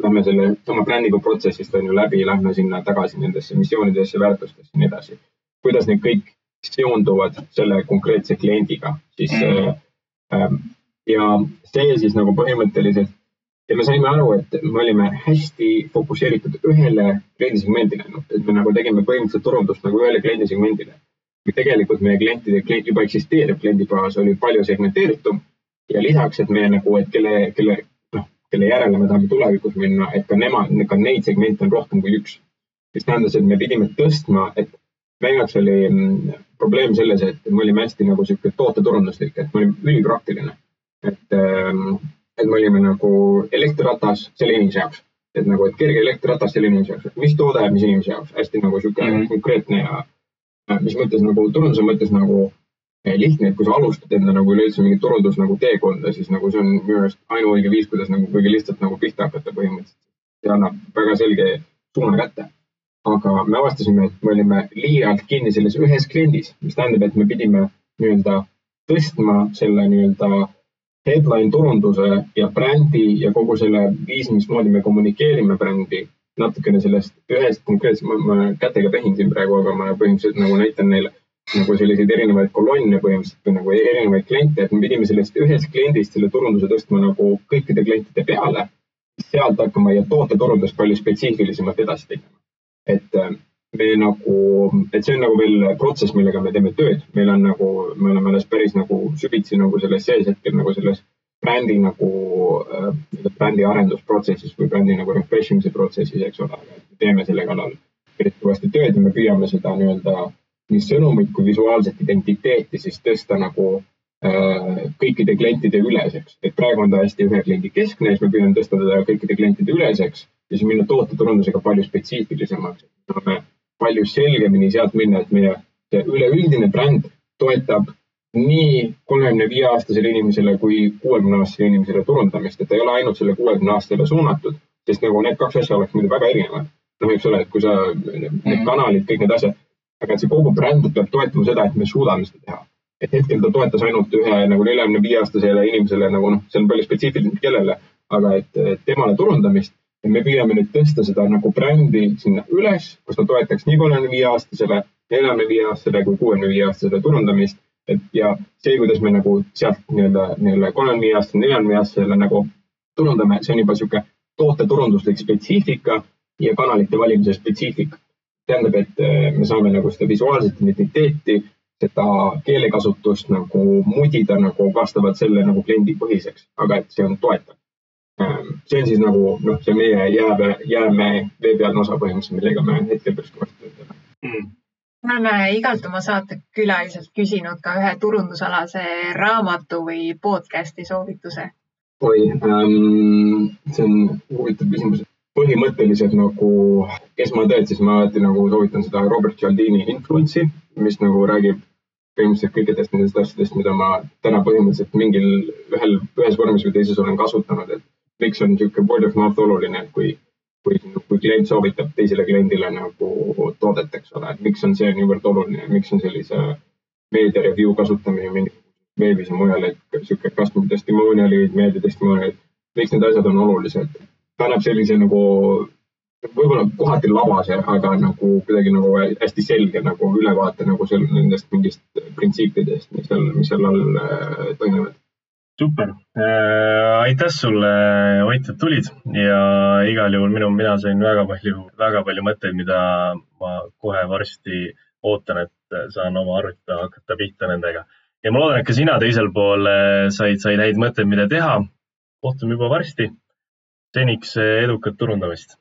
lähme selle sama brändiga protsessist on ju läbi, lähme sinna tagasi nendesse missioonidesse, väärtustesse ja nii edasi. kuidas need kõik seonduvad selle konkreetse kliendiga, siis mm. äh, ja see siis nagu põhimõtteliselt ja me saime aru, et me olime hästi fokusseeritud ühele kliendisegmendile, noh, et me nagu tegime põhimõtteliselt turundust nagu ühele kliendisegmendile. tegelikult meie klientide, klient juba eksisteeriv kliendibaas oli palju segmenteeritum ja lisaks, et me nagu, et kelle, kelle, noh, kelle järele me tahame tulevikus minna, et ka nemad, ka neid segmente on rohkem kui üks. mis tähendas, et me pidime tõstma, et meie jaoks oli mm, probleem selles, et me olime hästi nagu sihuke tooteturunduslik, et me olime ülipraktiline. et, ähm, et me olime nagu elektriratas selle inimese jaoks, et nagu, et kerge elektriratas selle inimese jaoks, mis toode, mis inimese jaoks, hästi nagu sihuke mm -hmm. konkreetne ja mis mõttes nagu turunduse mõttes nagu Eh, lihtne, et kui sa alustad enda nagu üleüldse mingit turundus nagu teekonda, siis nagu see on minu arust ainuõige viis, kuidas nagu kõige lihtsalt nagu pihta hakata põhimõtteliselt. see annab väga selge suuna kätte. Aga me avastasime, et me olime liialt kinni selles ühes kliendis, mis tähendab, et me pidime nii-öelda tõstma selle nii-öelda headline turunduse ja brändi ja kogu selle viisi, mismoodi me kommunikeerime brändi natukene sellest ühest konkreetsest, ma kätega tehin siin praegu, aga ma põhimõtteliselt nagu näitan neile nagu selliseid erinevaid kolonne põhimõtteliselt või nagu erinevaid kliente, et me pidime sellest ühest kliendist selle turunduse tõstma nagu kõikide klientide peale. sealt hakkama ja tooteturundust palju spetsiifilisemalt edasi tegema. Et äh, me nagu, et see on nagu veel protsess, millega me teeme tööd, meil on nagu, me oleme alles päris nagu süvitsi nagu selles sees hetkel nagu selles brändi nagu äh,, brändi arendusprotsessis või brändi nagu refresh imise protsessis, eks ole, teeme selle kallal eriti kõvasti tööd ja me püüame seda nii-öelda nii sõnumit kui visuaalset identiteeti siis tõsta nagu äh, kõikide klientide üleseks. et praegu on ta hästi ühe kliendi keskne, siis me püüame tõsta teda kõikide klientide üleseks ja siis minna tooteturundusega palju spetsiifilisemaks. me saame palju selgemini sealt minna, et meie üleüldine bränd toetab nii kolmekümne viie aastasele inimesele kui kuuekümne aastasele inimesele turundamist, et ta ei ole ainult selle kuuekümne aastasele suunatud, sest nagu need kaks asja oleks muidu väga erinevad. noh, eks ole, et kui sa, need kanalid, kõik need asjad aga et see kogu bränd peab toetama seda, et me suudame seda teha. et hetkel ta toetas ainult ühe nagu neljakümne viie aastasele inimesele nagu noh, see on palju spetsiifilisem, kellele, aga et, et temale turundamist. Et me püüame nüüd tõsta seda nagu brändi sinna üles, kus ta toetaks nii kolmekümne viie aastasele, neljakümne viie aastasele kui kuuekümne viie aastasele turundamist. et ja see, kuidas me nagu sealt nii-öelda, nii-öelda kolmekümne viie aastasele, neljakümne aastasele nagu turundame, see on juba sihuke tooteturunduslik spetsiifika ja kanalite valimise spetsiifika tähendab, et eh, me saame nagu seda visuaalset identiteeti, seda keelekasutust nagu mudida nagu vastavalt selle nagu kliendipõhiseks, aga et see on toetav. See on siis nagu noh, see meie jääme, jääme veebialne osa põhimõtteliselt, millega me hetkel päris kõvasti töötame mm. Me oleme igalt oma saatekülaliselt küsinud ka ühe turundusalase raamatu või podcast'i soovituse. oi ähm,, see on huvitav küsimus. Põhimõtteliselt nagu esmatööd, siis ma alati nagu soovitan seda Robert Cialdini influence'i, mis nagu räägib põhimõtteliselt kõikidest nendest asjadest, mida ma täna põhimõtteliselt mingil ühel, ühes vormis või teises olen kasutanud, et miks on niisugune word of mouth oluline, et kui, kui, kui klient soovitab teisele kliendile nagu toodet, eks ole, et miks on see niivõrd oluline, miks on sellise meedia review kasutamine veebis ja mujal, et niisugune customer testimonial'id, meedia testimonial'id, miks need asjad on olulised ta annab sellise nagu võib-olla kohati labase, aga nagu kuidagi nagu hästi selge nagu ülevaate nagu seal nendest mingist printsiipidest, mis seal, mis seal all äh, toimuvad. Super äh,, aitäh sulle, Ott, et tulid ja igal juhul minu, mina sain väga palju, väga palju mõtteid, mida ma kohe varsti ootan, et saan oma arvutada, hakata pihta nendega. ja ma loodan, et ka sina teisel pool äh, said, said häid mõtteid, mida teha. kohtume juba varsti seniks edukat turundamist